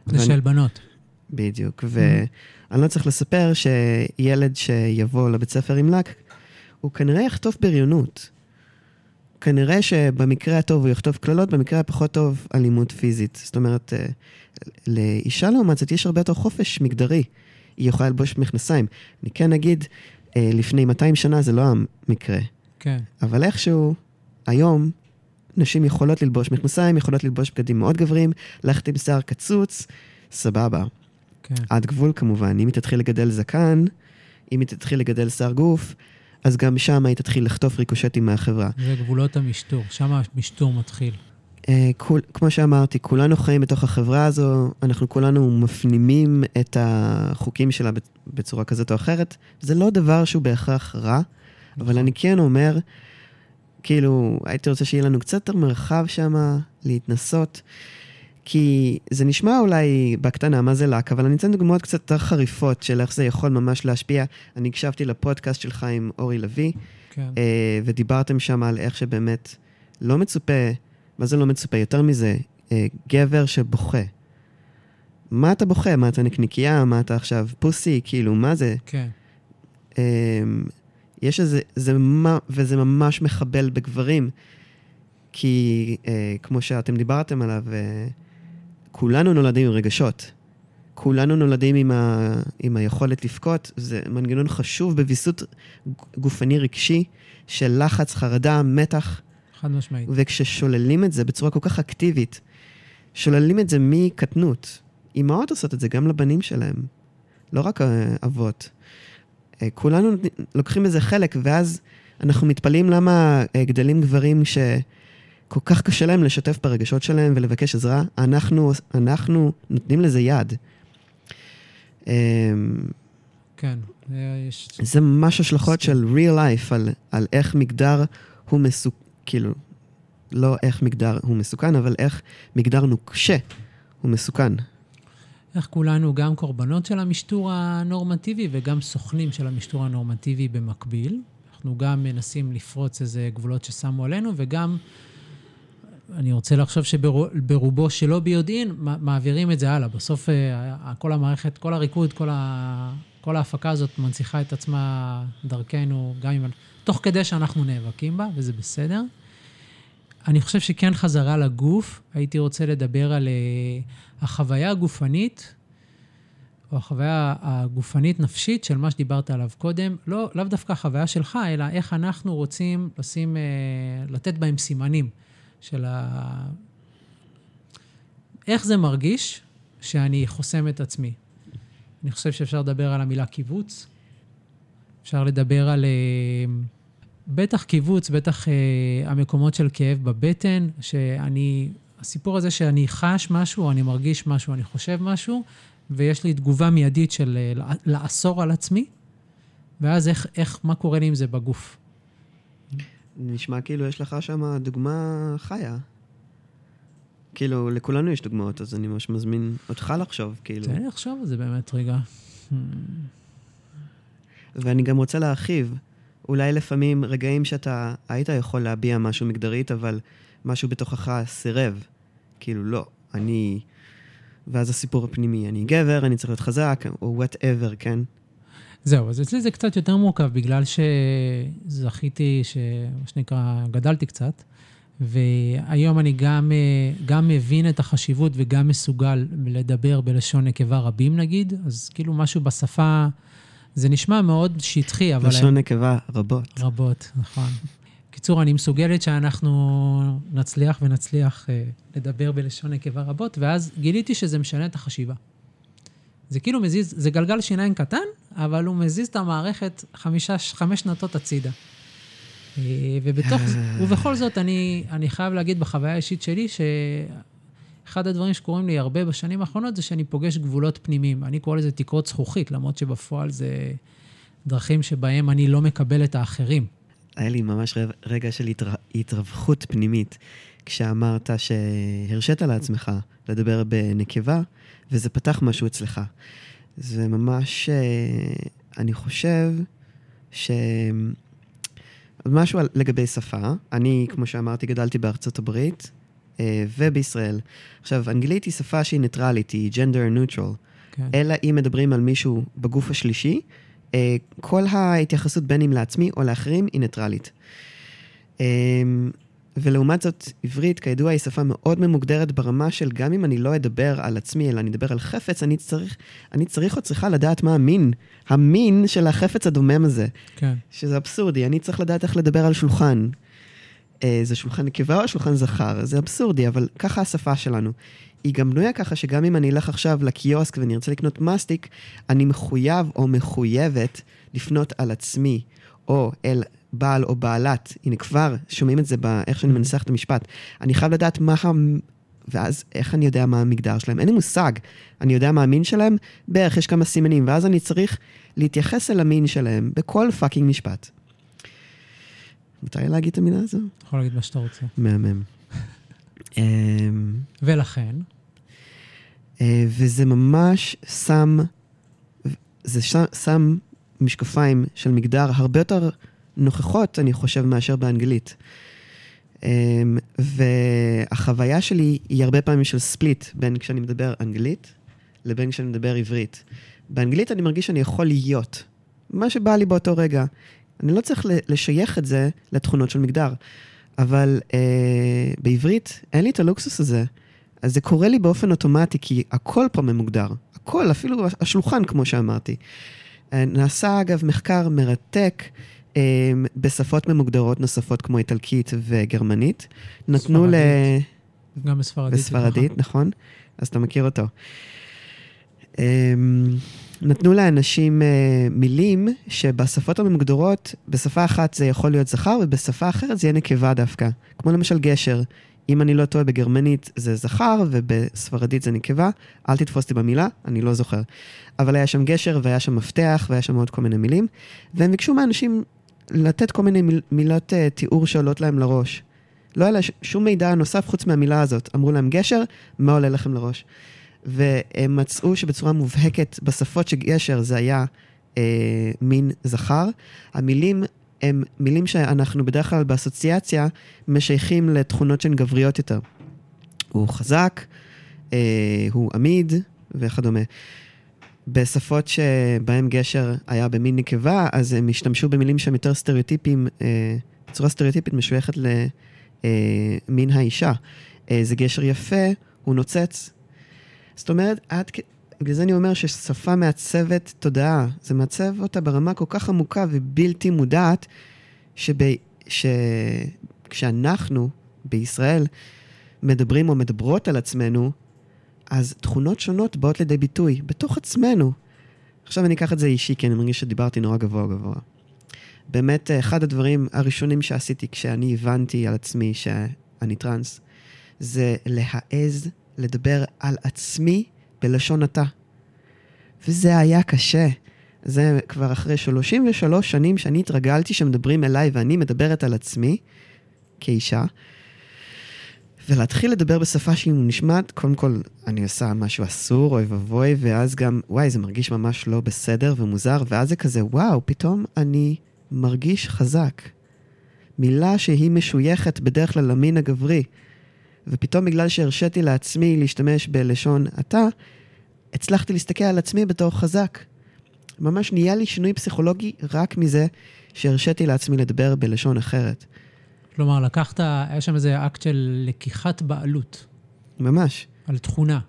A: זה של בנות.
B: בדיוק, ואני לא צריך לספר שילד שיבוא לבית ספר עם לק, הוא כנראה יחטוף בריונות. כנראה שבמקרה הטוב הוא יחטוף קללות, במקרה הפחות טוב אלימות פיזית. זאת אומרת, אה, לאישה לעומת זאת יש הרבה יותר חופש מגדרי. היא יכולה ללבוש מכנסיים. אני כן אגיד, אה, לפני 200 שנה זה לא המקרה.
A: כן.
B: אבל איכשהו, היום, נשים יכולות ללבוש מכנסיים, יכולות ללבוש בגדים מאוד גבריים, ללכת עם שיער קצוץ, סבבה.
A: כן.
B: עד גבול כמובן. אם היא תתחיל לגדל זקן, אם היא תתחיל לגדל שיער גוף, אז גם שם היא תתחיל לחטוף ריקושטים מהחברה.
A: זה גבולות המשטור, שם המשטור מתחיל.
B: Uh, כול, כמו שאמרתי, כולנו חיים בתוך החברה הזו, אנחנו כולנו מפנימים את החוקים שלה בצורה כזאת או אחרת. זה לא דבר שהוא בהכרח רע, אבל נכון. אני כן אומר, כאילו, הייתי רוצה שיהיה לנו קצת יותר מרחב שם להתנסות. כי זה נשמע אולי בקטנה, מה זה לק, אבל אני אתן דוגמאות קצת יותר חריפות של איך זה יכול ממש להשפיע. אני הקשבתי לפודקאסט שלך עם אורי לביא,
A: כן.
B: אה, ודיברתם שם על איך שבאמת לא מצופה, מה זה לא מצופה? יותר מזה, אה, גבר שבוכה. מה אתה בוכה? מה אתה נקניקייה? מה אתה עכשיו פוסי? כאילו, מה זה?
A: כן.
B: אה, יש איזה, זה, וזה ממש מחבל בגברים, כי אה, כמו שאתם דיברתם עליו, אה, כולנו נולדים עם רגשות. כולנו נולדים עם, ה, עם היכולת לבכות, זה מנגנון חשוב בוויסות גופני רגשי של לחץ, חרדה, מתח.
A: חד משמעית.
B: וכששוללים את זה בצורה כל כך אקטיבית, שוללים את זה מקטנות. אימהות עושות את זה גם לבנים שלהם, לא רק אה, אבות. אה, כולנו לוקחים בזה חלק, ואז אנחנו מתפלאים למה אה, גדלים גברים ש... כל כך קשה להם לשתף ברגשות שלהם ולבקש עזרה, אנחנו, אנחנו נותנים לזה יד.
A: אמ, כן, יש...
B: זה ממש השלכות של real life, על, על איך מגדר הוא מסוכן, כאילו, לא איך מגדר הוא מסוכן, אבל איך מגדר נוקשה הוא מסוכן.
A: איך כולנו גם קורבנות של המשטור הנורמטיבי וגם סוכנים של המשטור הנורמטיבי במקביל. אנחנו גם מנסים לפרוץ איזה גבולות ששמו עלינו, וגם אני רוצה לחשוב שברובו שלא ביודעין, מעבירים את זה הלאה. בסוף אה, כל המערכת, כל הריקוד, כל, ה, כל ההפקה הזאת מנציחה את עצמה דרכנו, גם אם... תוך כדי שאנחנו נאבקים בה, וזה בסדר. אני חושב שכן חזרה לגוף, הייתי רוצה לדבר על uh, החוויה הגופנית, או החוויה הגופנית-נפשית של מה שדיברת עליו קודם, לא, לאו דווקא החוויה שלך, אלא איך אנחנו רוצים לשים, uh, לתת בהם סימנים. של ה... איך זה מרגיש שאני חוסם את עצמי? אני חושב שאפשר לדבר על המילה קיבוץ, אפשר לדבר על... אה, בטח קיבוץ, בטח אה, המקומות של כאב בבטן, שאני, הסיפור הזה שאני חש משהו, אני מרגיש משהו, אני חושב משהו, ויש לי תגובה מיידית של אה, לאסור על עצמי, ואז איך, איך, מה קורה לי עם זה בגוף.
B: נשמע כאילו יש לך שם דוגמה חיה. כאילו, לכולנו יש דוגמאות, אז אני ממש מזמין אותך לחשוב, כאילו.
A: תן לי לחשוב על זה באמת רגע.
B: ואני גם רוצה להרחיב. אולי לפעמים רגעים שאתה היית יכול להביע משהו מגדרית, אבל משהו בתוכך סירב. כאילו, לא, אני... ואז הסיפור הפנימי, אני גבר, אני צריך להיות חזק, או וואטאבר, כן?
A: זהו, אז אצלי זה קצת יותר מורכב, בגלל שזכיתי, מה שנקרא, גדלתי קצת, והיום אני גם, גם מבין את החשיבות וגם מסוגל לדבר בלשון נקבה רבים, נגיד, אז כאילו משהו בשפה, זה נשמע מאוד שטחי, אבל...
B: לשון נקבה רבות.
A: רבות, נכון. קיצור, אני מסוגלת שאנחנו נצליח ונצליח אה, לדבר בלשון נקבה רבות, ואז גיליתי שזה משנה את החשיבה. זה כאילו מזיז, זה גלגל שיניים קטן, אבל הוא מזיז את המערכת חמישה, חמש שנתות הצידה. אה, ובתוך, ובכל זאת, אני, אני חייב להגיד בחוויה האישית שלי, שאחד הדברים שקורים לי הרבה בשנים האחרונות זה שאני פוגש גבולות פנימיים. אני קורא לזה תקרות זכוכית, למרות שבפועל זה דרכים שבהם אני לא מקבל את האחרים.
B: היה לי ממש רגע של התר... התרווחות פנימית, כשאמרת שהרשית לעצמך לדבר בנקבה, וזה פתח משהו אצלך. זה ממש, אה, אני חושב ש... משהו לגבי שפה. אני, כמו שאמרתי, גדלתי בארצות הברית אה, ובישראל. עכשיו, אנגלית היא שפה שהיא ניטרלית, היא gender neutral. כן. אלא אם מדברים על מישהו בגוף השלישי, אה, כל ההתייחסות בין אם לעצמי או לאחרים היא ניטרלית. ולעומת זאת, עברית, כידוע, היא שפה מאוד ממוגדרת ברמה של גם אם אני לא אדבר על עצמי, אלא אני אדבר על חפץ, אני צריך, אני צריך או צריכה לדעת מה המין, המין של החפץ הדומם הזה.
A: כן.
B: שזה אבסורדי, אני צריך לדעת איך לדבר על שולחן. אה, זה שולחן נקבה או שולחן זכר? זה אבסורדי, אבל ככה השפה שלנו. היא גם בנויה ככה שגם אם אני אלך עכשיו לקיוסק ואני ארצה לקנות מסטיק, אני מחויב או מחויבת לפנות על עצמי, או אל בעל או בעלת, הנה כבר שומעים את זה באיך שאני מנסח את המשפט, אני חייב לדעת מה ה... ואז איך אני יודע מה המגדר שלהם? אין לי מושג. אני יודע מה המין שלהם? בערך, יש כמה סימנים, ואז אני צריך להתייחס אל המין שלהם בכל פאקינג משפט. מותר לי להגיד את המילה הזו?
A: יכול להגיד מה שאתה רוצה.
B: מהמם.
A: אמ, ולכן?
B: אה, וזה ממש שם, זה שם משקפיים של מגדר הרבה יותר נוכחות, אני חושב, מאשר באנגלית. אמ, והחוויה שלי היא הרבה פעמים של ספליט בין כשאני מדבר אנגלית לבין כשאני מדבר עברית. באנגלית אני מרגיש שאני יכול להיות, מה שבא לי באותו רגע. אני לא צריך לשייך את זה לתכונות של מגדר, אבל אה, בעברית אין לי את הלוקסוס הזה. אז זה קורה לי באופן אוטומטי, כי הכל פה ממוגדר. הכל, אפילו השולחן, כמו שאמרתי. אה, נעשה, אגב, מחקר מרתק בשפות ממוגדרות נוספות כמו איטלקית וגרמנית. נתנו ל...
A: גם בספרדית.
B: בספרדית, נכון. אז אתה מכיר אותו. אמ, נתנו לאנשים אה, מילים שבשפות הממוגדרות, בשפה אחת זה יכול להיות זכר ובשפה אחרת זה יהיה נקבה דווקא. כמו למשל גשר. אם אני לא טועה, בגרמנית זה זכר ובספרדית זה נקבה. אל תתפוס אותי במילה, אני לא זוכר. אבל היה שם גשר והיה שם מפתח והיה שם עוד כל מיני מילים. והם ביקשו מאנשים לתת כל מיני מיל, מילות uh, תיאור שעולות להם לראש. לא היה לה שום מידע נוסף חוץ מהמילה הזאת. אמרו להם גשר, מה עולה לכם לראש? והם מצאו שבצורה מובהקת בשפות שגשר זה היה אה, מין זכר. המילים הם מילים שאנחנו בדרך כלל באסוציאציה משייכים לתכונות שהן גבריות יותר. הוא חזק, אה, הוא עמיד וכדומה. בשפות שבהן גשר היה במין נקבה, אז הם השתמשו במילים שהם יותר סטריאוטיפיים, אה, בצורה סטריאוטיפית משויכת למין אה, האישה. אה, זה גשר יפה, הוא נוצץ. זאת אומרת, עד כ... בגלל זה אני אומר ששפה מעצבת תודעה. זה מעצב אותה ברמה כל כך עמוקה ובלתי מודעת, שב... שכשאנחנו בישראל מדברים או מדברות על עצמנו, אז תכונות שונות באות לידי ביטוי בתוך עצמנו. עכשיו אני אקח את זה אישי, כי אני מרגיש שדיברתי נורא גבוה גבוה. באמת, אחד הדברים הראשונים שעשיתי כשאני הבנתי על עצמי שאני טראנס, זה להעז לדבר על עצמי בלשון אתה. וזה היה קשה. זה כבר אחרי 33 שנים שאני התרגלתי שמדברים אליי ואני מדברת על עצמי כאישה. ולהתחיל לדבר בשפה שהיא נשמעת, קודם כל, אני עושה משהו אסור, אוי ואבוי, ואז גם, וואי, זה מרגיש ממש לא בסדר ומוזר, ואז זה כזה, וואו, פתאום אני מרגיש חזק. מילה שהיא משויכת בדרך כלל למין הגברי, ופתאום בגלל שהרשיתי לעצמי להשתמש בלשון אתה, הצלחתי להסתכל על עצמי בתור חזק. ממש נהיה לי שינוי פסיכולוגי רק מזה שהרשיתי לעצמי לדבר בלשון אחרת.
A: כלומר, לקחת, היה שם איזה אקט של לקיחת בעלות.
B: ממש.
A: על תכונה.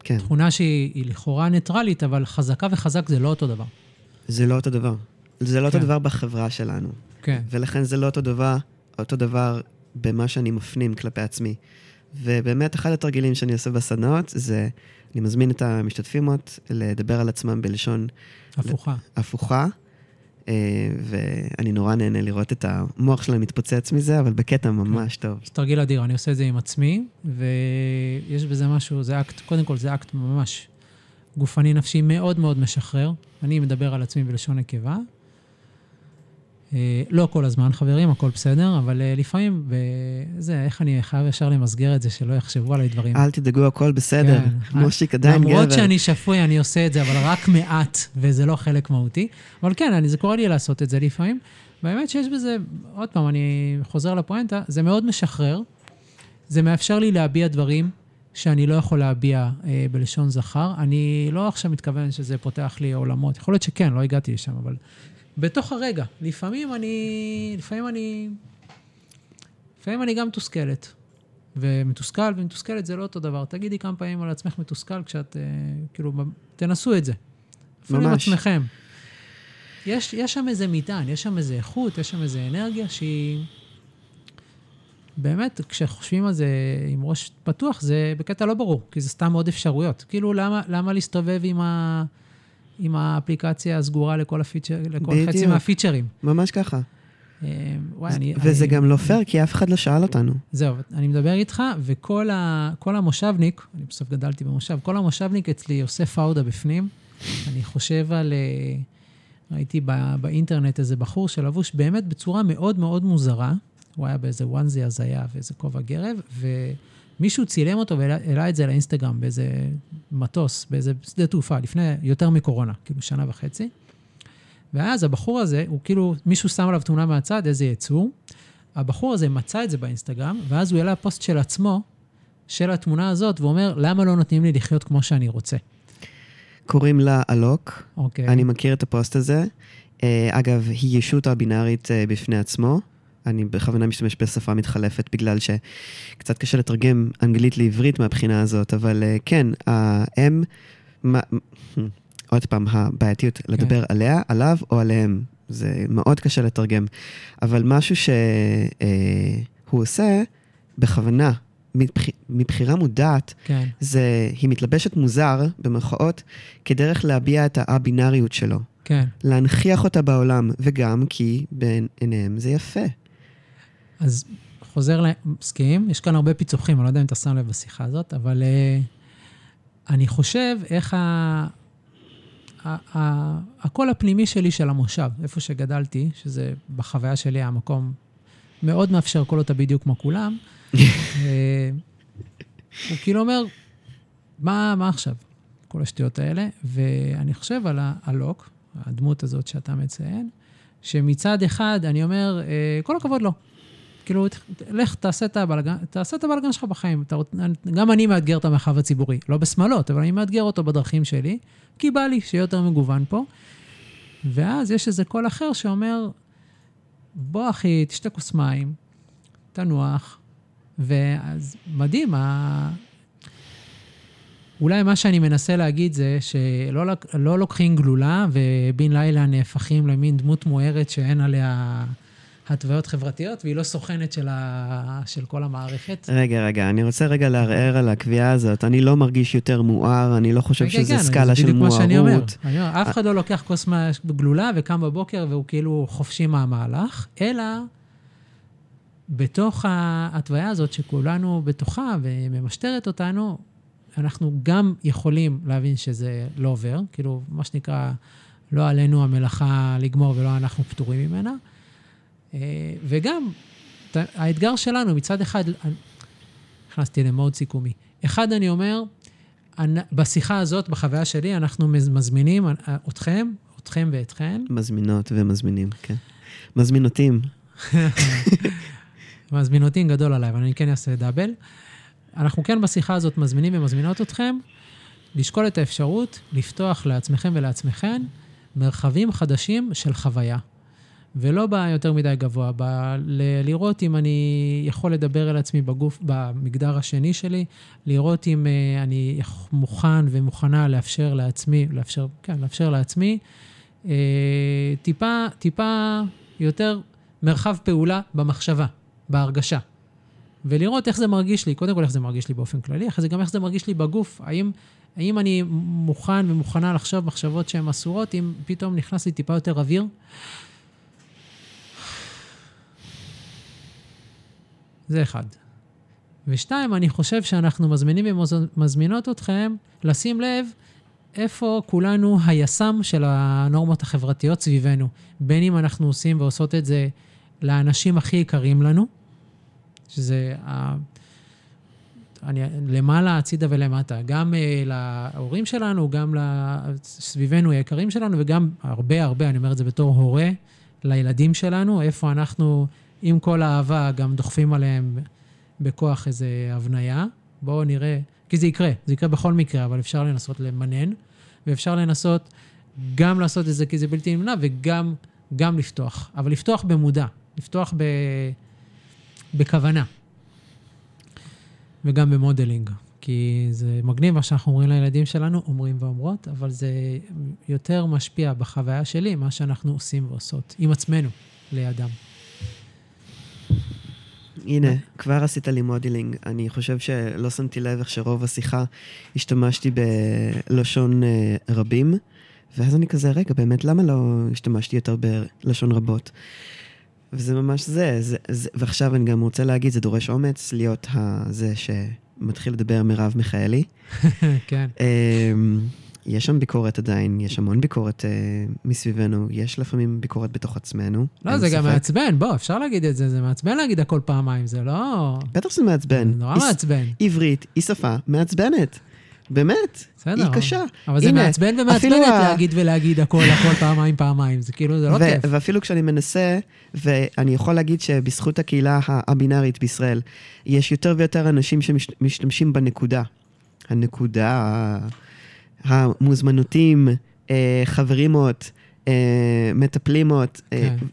B: כן.
A: תכונה שהיא לכאורה ניטרלית, אבל חזקה וחזק זה לא אותו דבר.
B: זה לא אותו דבר. זה לא
A: כן.
B: אותו דבר בחברה שלנו.
A: כן.
B: ולכן זה לא אותו דבר, אותו דבר במה שאני מפנים כלפי עצמי. ובאמת, אחד התרגילים שאני עושה בסדנאות זה, אני מזמין את המשתתפים לדבר על עצמם בלשון
A: הפוכה.
B: הפוכה, אה, ואני נורא נהנה לראות את המוח שלהם מתפוצץ מזה, אבל בקטע ממש טוב.
A: זה תרגיל אדיר, אני עושה את זה עם עצמי, ויש בזה משהו, זה אקט, קודם כל זה אקט ממש גופני נפשי מאוד מאוד משחרר. אני מדבר על עצמי בלשון נקבה. אה, לא כל הזמן, חברים, הכל בסדר, אבל אה, לפעמים, וזה, איך אני חייב ישר למסגר את זה, שלא יחשבו עליי דברים.
B: אל תדאגו, הכל בסדר.
A: כן.
B: מושיק עדיין גבר.
A: למרות שאני שפוי, אני עושה את זה, אבל רק מעט, וזה לא חלק מהותי. אבל כן, אני, זה קורה לי לעשות את זה לפעמים. והאמת שיש בזה, עוד פעם, אני חוזר לפואנטה, זה מאוד משחרר. זה מאפשר לי להביע דברים שאני לא יכול להביע אה, בלשון זכר. אני לא עכשיו מתכוון שזה פותח לי עולמות. יכול להיות שכן, לא הגעתי לשם, אבל בתוך הרגע. לפעמים אני... לפעמים אני... לפעמים אני גם מתוסכלת. ומתוסכל ומתוסכלת זה לא אותו דבר. תגידי כמה פעמים על עצמך מתוסכל כשאת, אה, כאילו, תנסו את זה. אפילו עם
B: ממש.
A: עצמכם. יש, יש שם איזה מטען, יש שם איזה איכות, יש שם איזה אנרגיה שהיא... באמת, כשחושבים על זה עם ראש פתוח, זה בקטע לא ברור, כי זה סתם עוד אפשרויות. כאילו, למה, למה להסתובב עם, ה, עם האפליקציה הסגורה לכל, הפיצ'ר, לכל חצי
B: בדיוק.
A: מהפיצ'רים?
B: ממש ככה.
A: אה, וואי, אני...
B: וזה
A: אני,
B: גם לא פייר, כי אף אחד לא שאל אותנו.
A: זהו, אני מדבר איתך, וכל ה, המושבניק, אני בסוף גדלתי במושב, כל המושבניק אצלי עושה פאודה בפנים. אני חושב על... אה, ראיתי בא, באינטרנט איזה בחור שלבוש באמת בצורה מאוד מאוד מוזרה. הוא היה באיזה וואנזי הזיה ואיזה כובע גרב, ומישהו צילם אותו והעלה את זה לאינסטגרם באיזה מטוס, באיזה שדה תעופה, לפני יותר מקורונה, כאילו שנה וחצי. ואז הבחור הזה, הוא כאילו, מישהו שם עליו תמונה מהצד, איזה יצור. הבחור הזה מצא את זה באינסטגרם, ואז הוא העלה פוסט של עצמו, של התמונה הזאת, ואומר, למה לא נותנים לי לחיות כמו שאני רוצה?
B: קוראים לה אלוק,
A: אוקיי.
B: אני מכיר את הפוסט הזה. אה, אגב, היא ישות הבינארית אה, בפני עצמו. אני בכוונה משתמש בשפה מתחלפת בגלל שקצת קשה לתרגם אנגלית לעברית מהבחינה הזאת, אבל אה, כן, הם, מה- עוד פעם, הבעייתיות לדבר עליה, עליו או עליהם. זה מאוד קשה לתרגם. אבל משהו שהוא עושה בכוונה, מבח- מבחירה מודעת,
A: כן,
B: זה, היא מתלבשת מוזר, במרכאות, כדרך להביע את הא-בינאריות שלו.
A: כן.
B: להנכיח אותה בעולם, וגם כי בעיניהם זה יפה.
A: אז חוזר ל... מסכים, יש כאן הרבה פיצוחים, אני לא יודע אם אתה שם לב בשיחה הזאת, אבל uh, אני חושב איך ה... ה- ה- הקול הפנימי שלי של המושב, איפה שגדלתי, שזה בחוויה שלי המקום מאוד מאפשר כל אותה בדיוק כמו כולם, אה, הוא כאילו אומר, מה, מה עכשיו? כל השטויות האלה. ואני חושב על הלוק, הדמות הזאת שאתה מציין, שמצד אחד אני אומר, אה, כל הכבוד לו. כאילו, לך תעשה את הבלגן, תעשה את הבלגן שלך בחיים. אתה, גם אני מאתגר את המרחב הציבורי, לא בשמאלות, אבל אני מאתגר אותו בדרכים שלי, כי בא לי שיהיה יותר מגוון פה. ואז יש איזה קול אחר שאומר, בוא אחי, תשתה כוס מים, תנוח, ואז מדהים, ה... אולי מה שאני מנסה להגיד זה שלא לא לוקחים גלולה ובן לילה נהפכים למין דמות מוארת שאין עליה התוויות חברתיות, והיא לא סוכנת של, ה... של כל המערכת.
B: רגע, רגע, אני רוצה רגע לערער על הקביעה הזאת. אני לא מרגיש יותר מואר, אני לא חושב
A: כן,
B: שזה
A: כן,
B: סקאלה
A: זה
B: של
A: בדיוק מה שאני אומר.
B: מוארות.
A: אף אחד לא לוקח כוס גלולה וקם בבוקר והוא כאילו חופשי מהמהלך, אלא בתוך ההתוויה הזאת שכולנו בתוכה וממשטרת אותנו, אנחנו גם יכולים להבין שזה לא עובר, כאילו, מה שנקרא, לא עלינו המלאכה לגמור ולא אנחנו פטורים ממנה. אה, וגם, האתגר שלנו, מצד אחד, נכנסתי למוד סיכומי. אחד, אני אומר, בשיחה הזאת, בחוויה שלי, אנחנו מז- מזמינים אה, אתכם, אתכם ואתכן,
B: מזמינות ומזמינים, כן. מזמינותים.
A: מזמינותים גדול עליי, אבל אני כן אעשה דאבל. אנחנו כן בשיחה הזאת מזמינים ומזמינות אתכם לשקול את האפשרות לפתוח לעצמכם ולעצמכן מרחבים חדשים של חוויה. ולא ביותר מדי גבוה, ב- ל- לראות אם אני יכול לדבר אל עצמי בגוף, במגדר השני שלי, לראות אם uh, אני מוכן ומוכנה לאפשר לעצמי, לאפשר, כן, לאפשר לעצמי, uh, טיפה, טיפה יותר מרחב פעולה במחשבה, בהרגשה. ולראות איך זה מרגיש לי, קודם כל איך זה מרגיש לי באופן כללי, אחרי זה גם איך זה מרגיש לי בגוף. האם, האם אני מוכן ומוכנה לחשוב מחשבות שהן אסורות, אם פתאום נכנס לי טיפה יותר אוויר? זה אחד. ושתיים, אני חושב שאנחנו מזמינים ומזמינות אתכם לשים לב איפה כולנו היס"מ של הנורמות החברתיות סביבנו. בין אם אנחנו עושים ועושות את זה לאנשים הכי יקרים לנו, שזה ה... אני, למעלה, הצידה ולמטה, גם uh, להורים שלנו, גם לסביבנו היקרים שלנו, וגם הרבה הרבה, אני אומר את זה בתור הורה, לילדים שלנו, איפה אנחנו, עם כל האהבה, גם דוחפים עליהם בכוח איזו הבניה. בואו נראה, כי זה יקרה, זה יקרה בכל מקרה, אבל אפשר לנסות למנן, ואפשר לנסות גם לעשות את זה כי זה בלתי נמנע, וגם גם לפתוח, אבל לפתוח במודע, לפתוח ב... בכוונה. וגם ב modeling. כי זה מגניב מה שאנחנו אומרים לילדים שלנו, אומרים ואומרות, אבל זה יותר משפיע בחוויה שלי, מה שאנחנו עושים ועושות, עם עצמנו, לידם.
B: הנה, כבר עשית לי modeling. אני חושב שלא שמתי לב איך שרוב השיחה השתמשתי בלשון אה, רבים, ואז אני כזה, רגע, באמת, למה לא השתמשתי יותר בלשון רבות? וזה ממש זה, זה, זה, ועכשיו אני גם רוצה להגיד, זה דורש אומץ להיות הזה שמתחיל לדבר מרב מיכאלי.
A: כן.
B: יש שם ביקורת עדיין, יש המון ביקורת אה, מסביבנו, יש לפעמים ביקורת בתוך עצמנו.
A: לא, זה גם
B: ספק.
A: מעצבן, בוא, אפשר להגיד את זה, זה מעצבן להגיד הכל פעמיים, זה לא...
B: בטח שזה מעצבן.
A: זה נורא מעצבן.
B: עברית היא שפה מעצבנת. באמת.
A: בסדר.
B: היא קשה.
A: אבל זה
B: הנה,
A: מעצבן
B: אפילו
A: ומעצבנת
B: ה-
A: להגיד ולהגיד הכל, הכל פעמיים, פעמיים. זה כאילו, זה לא
B: ו-
A: כיף.
B: ואפילו כשאני מנסה, ואני יכול להגיד שבזכות הקהילה הבינארית בישראל, יש יותר ויותר אנשים שמשתמשים בנקודה. הנקודה, המוזמנותים, אה, חברימות, אה, מטפלימות. אה,
A: כן.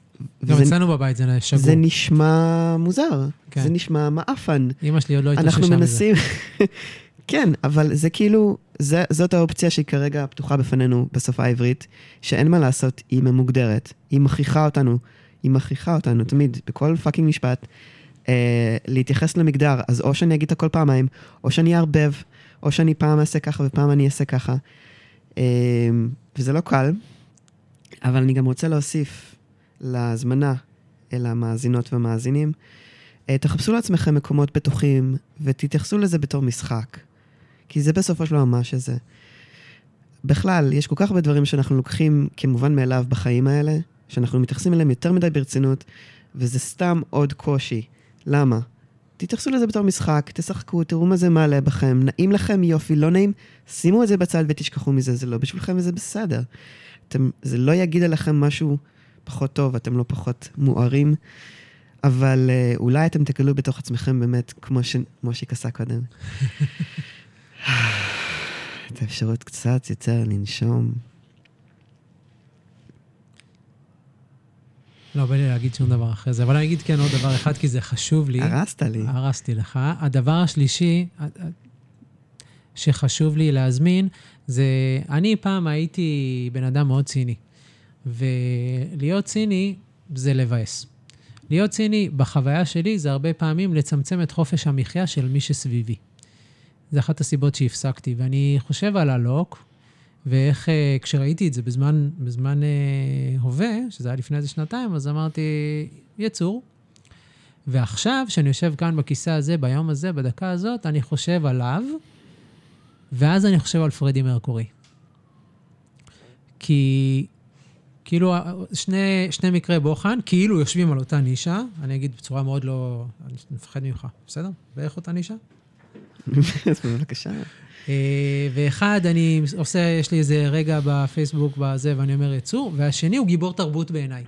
A: גם אצלנו בבית זה שגור.
B: זה נשמע מוזר,
A: כן.
B: זה נשמע מעפן.
A: אמא שלי עוד לא התאוששה
B: אנחנו
A: מזה.
B: מנסים, כן, אבל זה כאילו, זה, זאת האופציה שהיא כרגע פתוחה בפנינו בשפה העברית, שאין מה לעשות, היא ממוגדרת, היא מכריחה אותנו, היא מכריחה אותנו תמיד, בכל פאקינג משפט, אה, להתייחס למגדר. אז או שאני אגיד את הכל פעמיים, או שאני אערבב, או שאני פעם אעשה ככה ופעם אני אעשה ככה. אה, וזה לא קל, אבל אני גם רוצה להוסיף להזמנה אל המאזינות והמאזינים, אה, תחפשו לעצמכם מקומות בטוחים ותתייחסו לזה בתור משחק. כי זה בסופו של דבר מה שזה. בכלל, יש כל כך הרבה דברים שאנחנו לוקחים כמובן מאליו בחיים האלה, שאנחנו מתייחסים אליהם יותר מדי ברצינות, וזה סתם עוד קושי. למה? תתייחסו לזה בתור משחק, תשחקו, תראו מה זה מעלה בכם, נעים לכם יופי, לא נעים, שימו את זה בצד ותשכחו מזה, זה לא בשבילכם וזה בסדר. אתם, זה לא יגיד עליכם משהו פחות טוב, אתם לא פחות מוארים. אבל uh, אולי אתם תגלו בתוך עצמכם באמת, כמו שמושיק עשה קודם. את האפשרות קצת יותר לנשום.
A: לא, בא לי להגיד שום דבר אחרי זה, אבל אני אגיד כן עוד דבר אחד, כי זה חשוב לי.
B: הרסת לי.
A: הרסתי לך. הדבר השלישי שחשוב לי להזמין, זה, אני פעם הייתי בן אדם מאוד ציני, ולהיות ציני זה לבאס. להיות ציני, בחוויה שלי, זה הרבה פעמים לצמצם את חופש המחיה של מי שסביבי. זה אחת הסיבות שהפסקתי. ואני חושב על הלוק, ואיך, אה, כשראיתי את זה בזמן, בזמן אה, הווה, שזה היה לפני איזה שנתיים, אז אמרתי, יצור. ועכשיו, כשאני יושב כאן בכיסא הזה, ביום הזה, בדקה הזאת, אני חושב עליו, ואז אני חושב על פרדי מרקורי. כי כאילו, שני, שני מקרי בוחן, כאילו יושבים על אותה נישה, אני אגיד בצורה מאוד לא... אני מפחד ממך, בסדר? בערך אותה נישה?
B: בבקשה.
A: אה, ואחד, אני עושה, יש לי איזה רגע בפייסבוק בזה, ואני אומר יצור, והשני הוא גיבור תרבות בעיניי.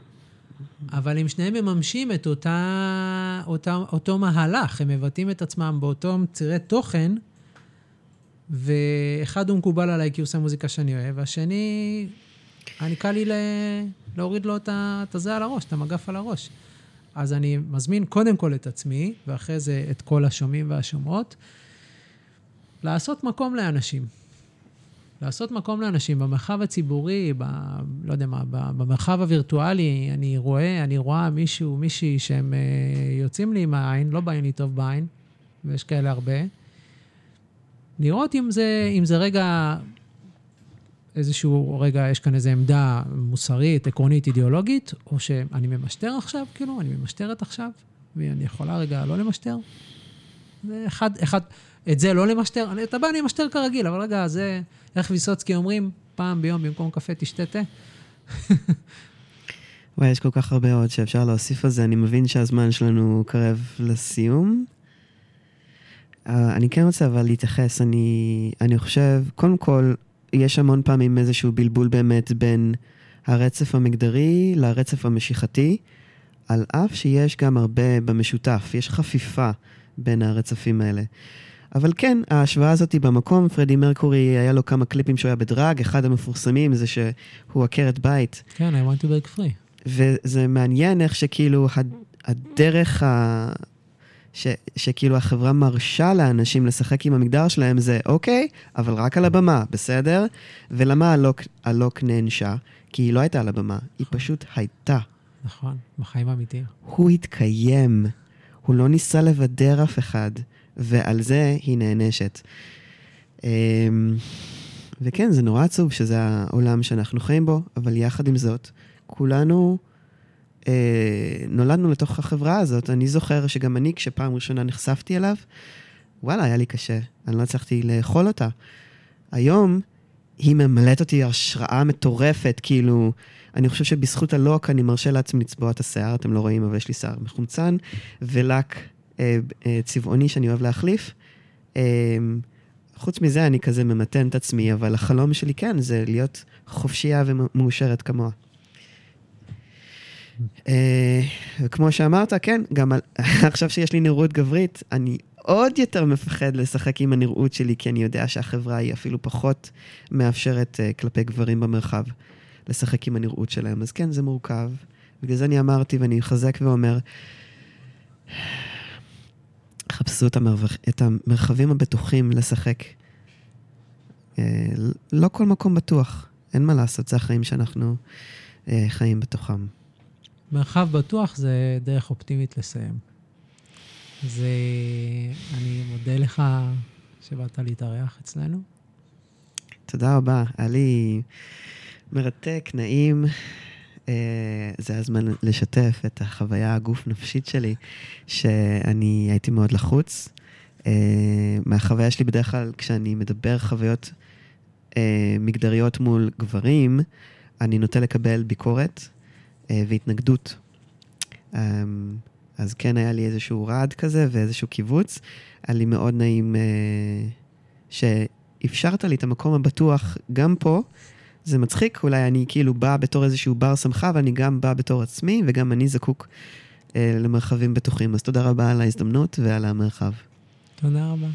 A: אבל הם שניהם מממשים את אותה, אותה, אותו מהלך, הם מבטאים את עצמם באותם צירי תוכן, ואחד הוא מקובל עליי כי הוא עושה מוזיקה שאני אוהב, והשני, אני קל לי ל... להוריד לו את הזה על הראש, את המגף על הראש. אז אני מזמין קודם כל את עצמי, ואחרי זה את כל השומעים והשומעות, לעשות מקום לאנשים. לעשות מקום לאנשים במרחב הציבורי, ב, לא יודע מה, במרחב הווירטואלי, אני רואה, אני רואה מישהו, מישהי שהם uh, יוצאים לי מהעין, לא באים לי טוב בעין, ויש כאלה הרבה. לראות אם זה, אם זה רגע, איזשהו רגע, יש כאן איזו עמדה מוסרית, עקרונית, אידיאולוגית, או שאני ממשטר עכשיו, כאילו, אני ממשטרת עכשיו, ואני יכולה רגע לא למשטר. זה אחד, אחד, את זה לא למשטר, את הבא אני אמשטר כרגיל, אבל רגע, זה, איך ויסוצקי אומרים, פעם ביום במקום קפה תשתה תה.
B: וואי, יש כל כך הרבה עוד שאפשר להוסיף על זה. אני מבין שהזמן שלנו קרב לסיום. Uh, אני כן רוצה אבל להתייחס, אני, אני חושב, קודם כל, יש המון פעמים איזשהו בלבול באמת בין הרצף המגדרי לרצף המשיכתי, על אף שיש גם הרבה במשותף, יש חפיפה בין הרצפים האלה. אבל כן, ההשוואה הזאת היא במקום. פרדי מרקורי, היה לו כמה קליפים שהוא היה בדרג, אחד המפורסמים זה שהוא עקרת בית.
A: כן, I want to break free.
B: וזה מעניין איך שכאילו הדרך ה... ש, שכאילו החברה מרשה לאנשים לשחק עם המגדר שלהם זה אוקיי, אבל רק על הבמה, בסדר? ולמה הלוק, הלוק נענשה? כי היא לא הייתה על הבמה, היא פשוט הייתה.
A: נכון, בחיים האמיתיים.
B: הוא התקיים, הוא לא ניסה לבדר אף אחד. ועל זה היא נענשת. אמ, וכן, זה נורא עצוב שזה העולם שאנחנו חיים בו, אבל יחד עם זאת, כולנו אה, נולדנו לתוך החברה הזאת. אני זוכר שגם אני, כשפעם ראשונה נחשפתי אליו, וואלה, היה לי קשה. אני לא הצלחתי לאכול אותה. היום, היא ממלאת אותי השראה מטורפת, כאילו, אני חושב שבזכות הלוק אני מרשה לעצמי לצבוע את השיער, אתם לא רואים, אבל יש לי שיער מחומצן, ולק צבעוני שאני אוהב להחליף. אה, חוץ מזה, אני כזה ממתן את עצמי, אבל החלום שלי כן, זה להיות חופשייה ומאושרת כמוה. וכמו שאמרת, כן, גם על, עכשיו שיש לי נראות גברית, אני עוד יותר מפחד לשחק עם הנראות שלי, כי אני יודע שהחברה היא אפילו פחות מאפשרת כלפי גברים במרחב לשחק עם הנראות שלהם. אז כן, זה מורכב. בגלל זה אני אמרתי, ואני אחזק ואומר, חפשו את, המרווח, את המרחבים הבטוחים לשחק. אה, לא כל מקום בטוח, אין מה לעשות, זה החיים שאנחנו אה, חיים בתוכם.
A: מרחב בטוח זה דרך אופטימית לסיים. אז אני מודה לך שבאת להתארח אצלנו.
B: תודה רבה, היה לי מרתק, נעים. אה, זה הזמן לשתף את החוויה הגוף-נפשית שלי, שאני הייתי מאוד לחוץ. אה, מהחוויה שלי בדרך כלל, כשאני מדבר חוויות אה, מגדריות מול גברים, אני נוטה לקבל ביקורת והתנגדות. אז כן, היה לי איזשהו רעד כזה ואיזשהו קיבוץ. היה לי מאוד נעים שאפשרת לי את המקום הבטוח גם פה, זה מצחיק, אולי אני כאילו בא בתור איזשהו בר שמחה, ואני גם בא בתור עצמי, וגם אני זקוק אה, למרחבים בטוחים. אז תודה רבה על ההזדמנות ועל המרחב.
A: תודה רבה.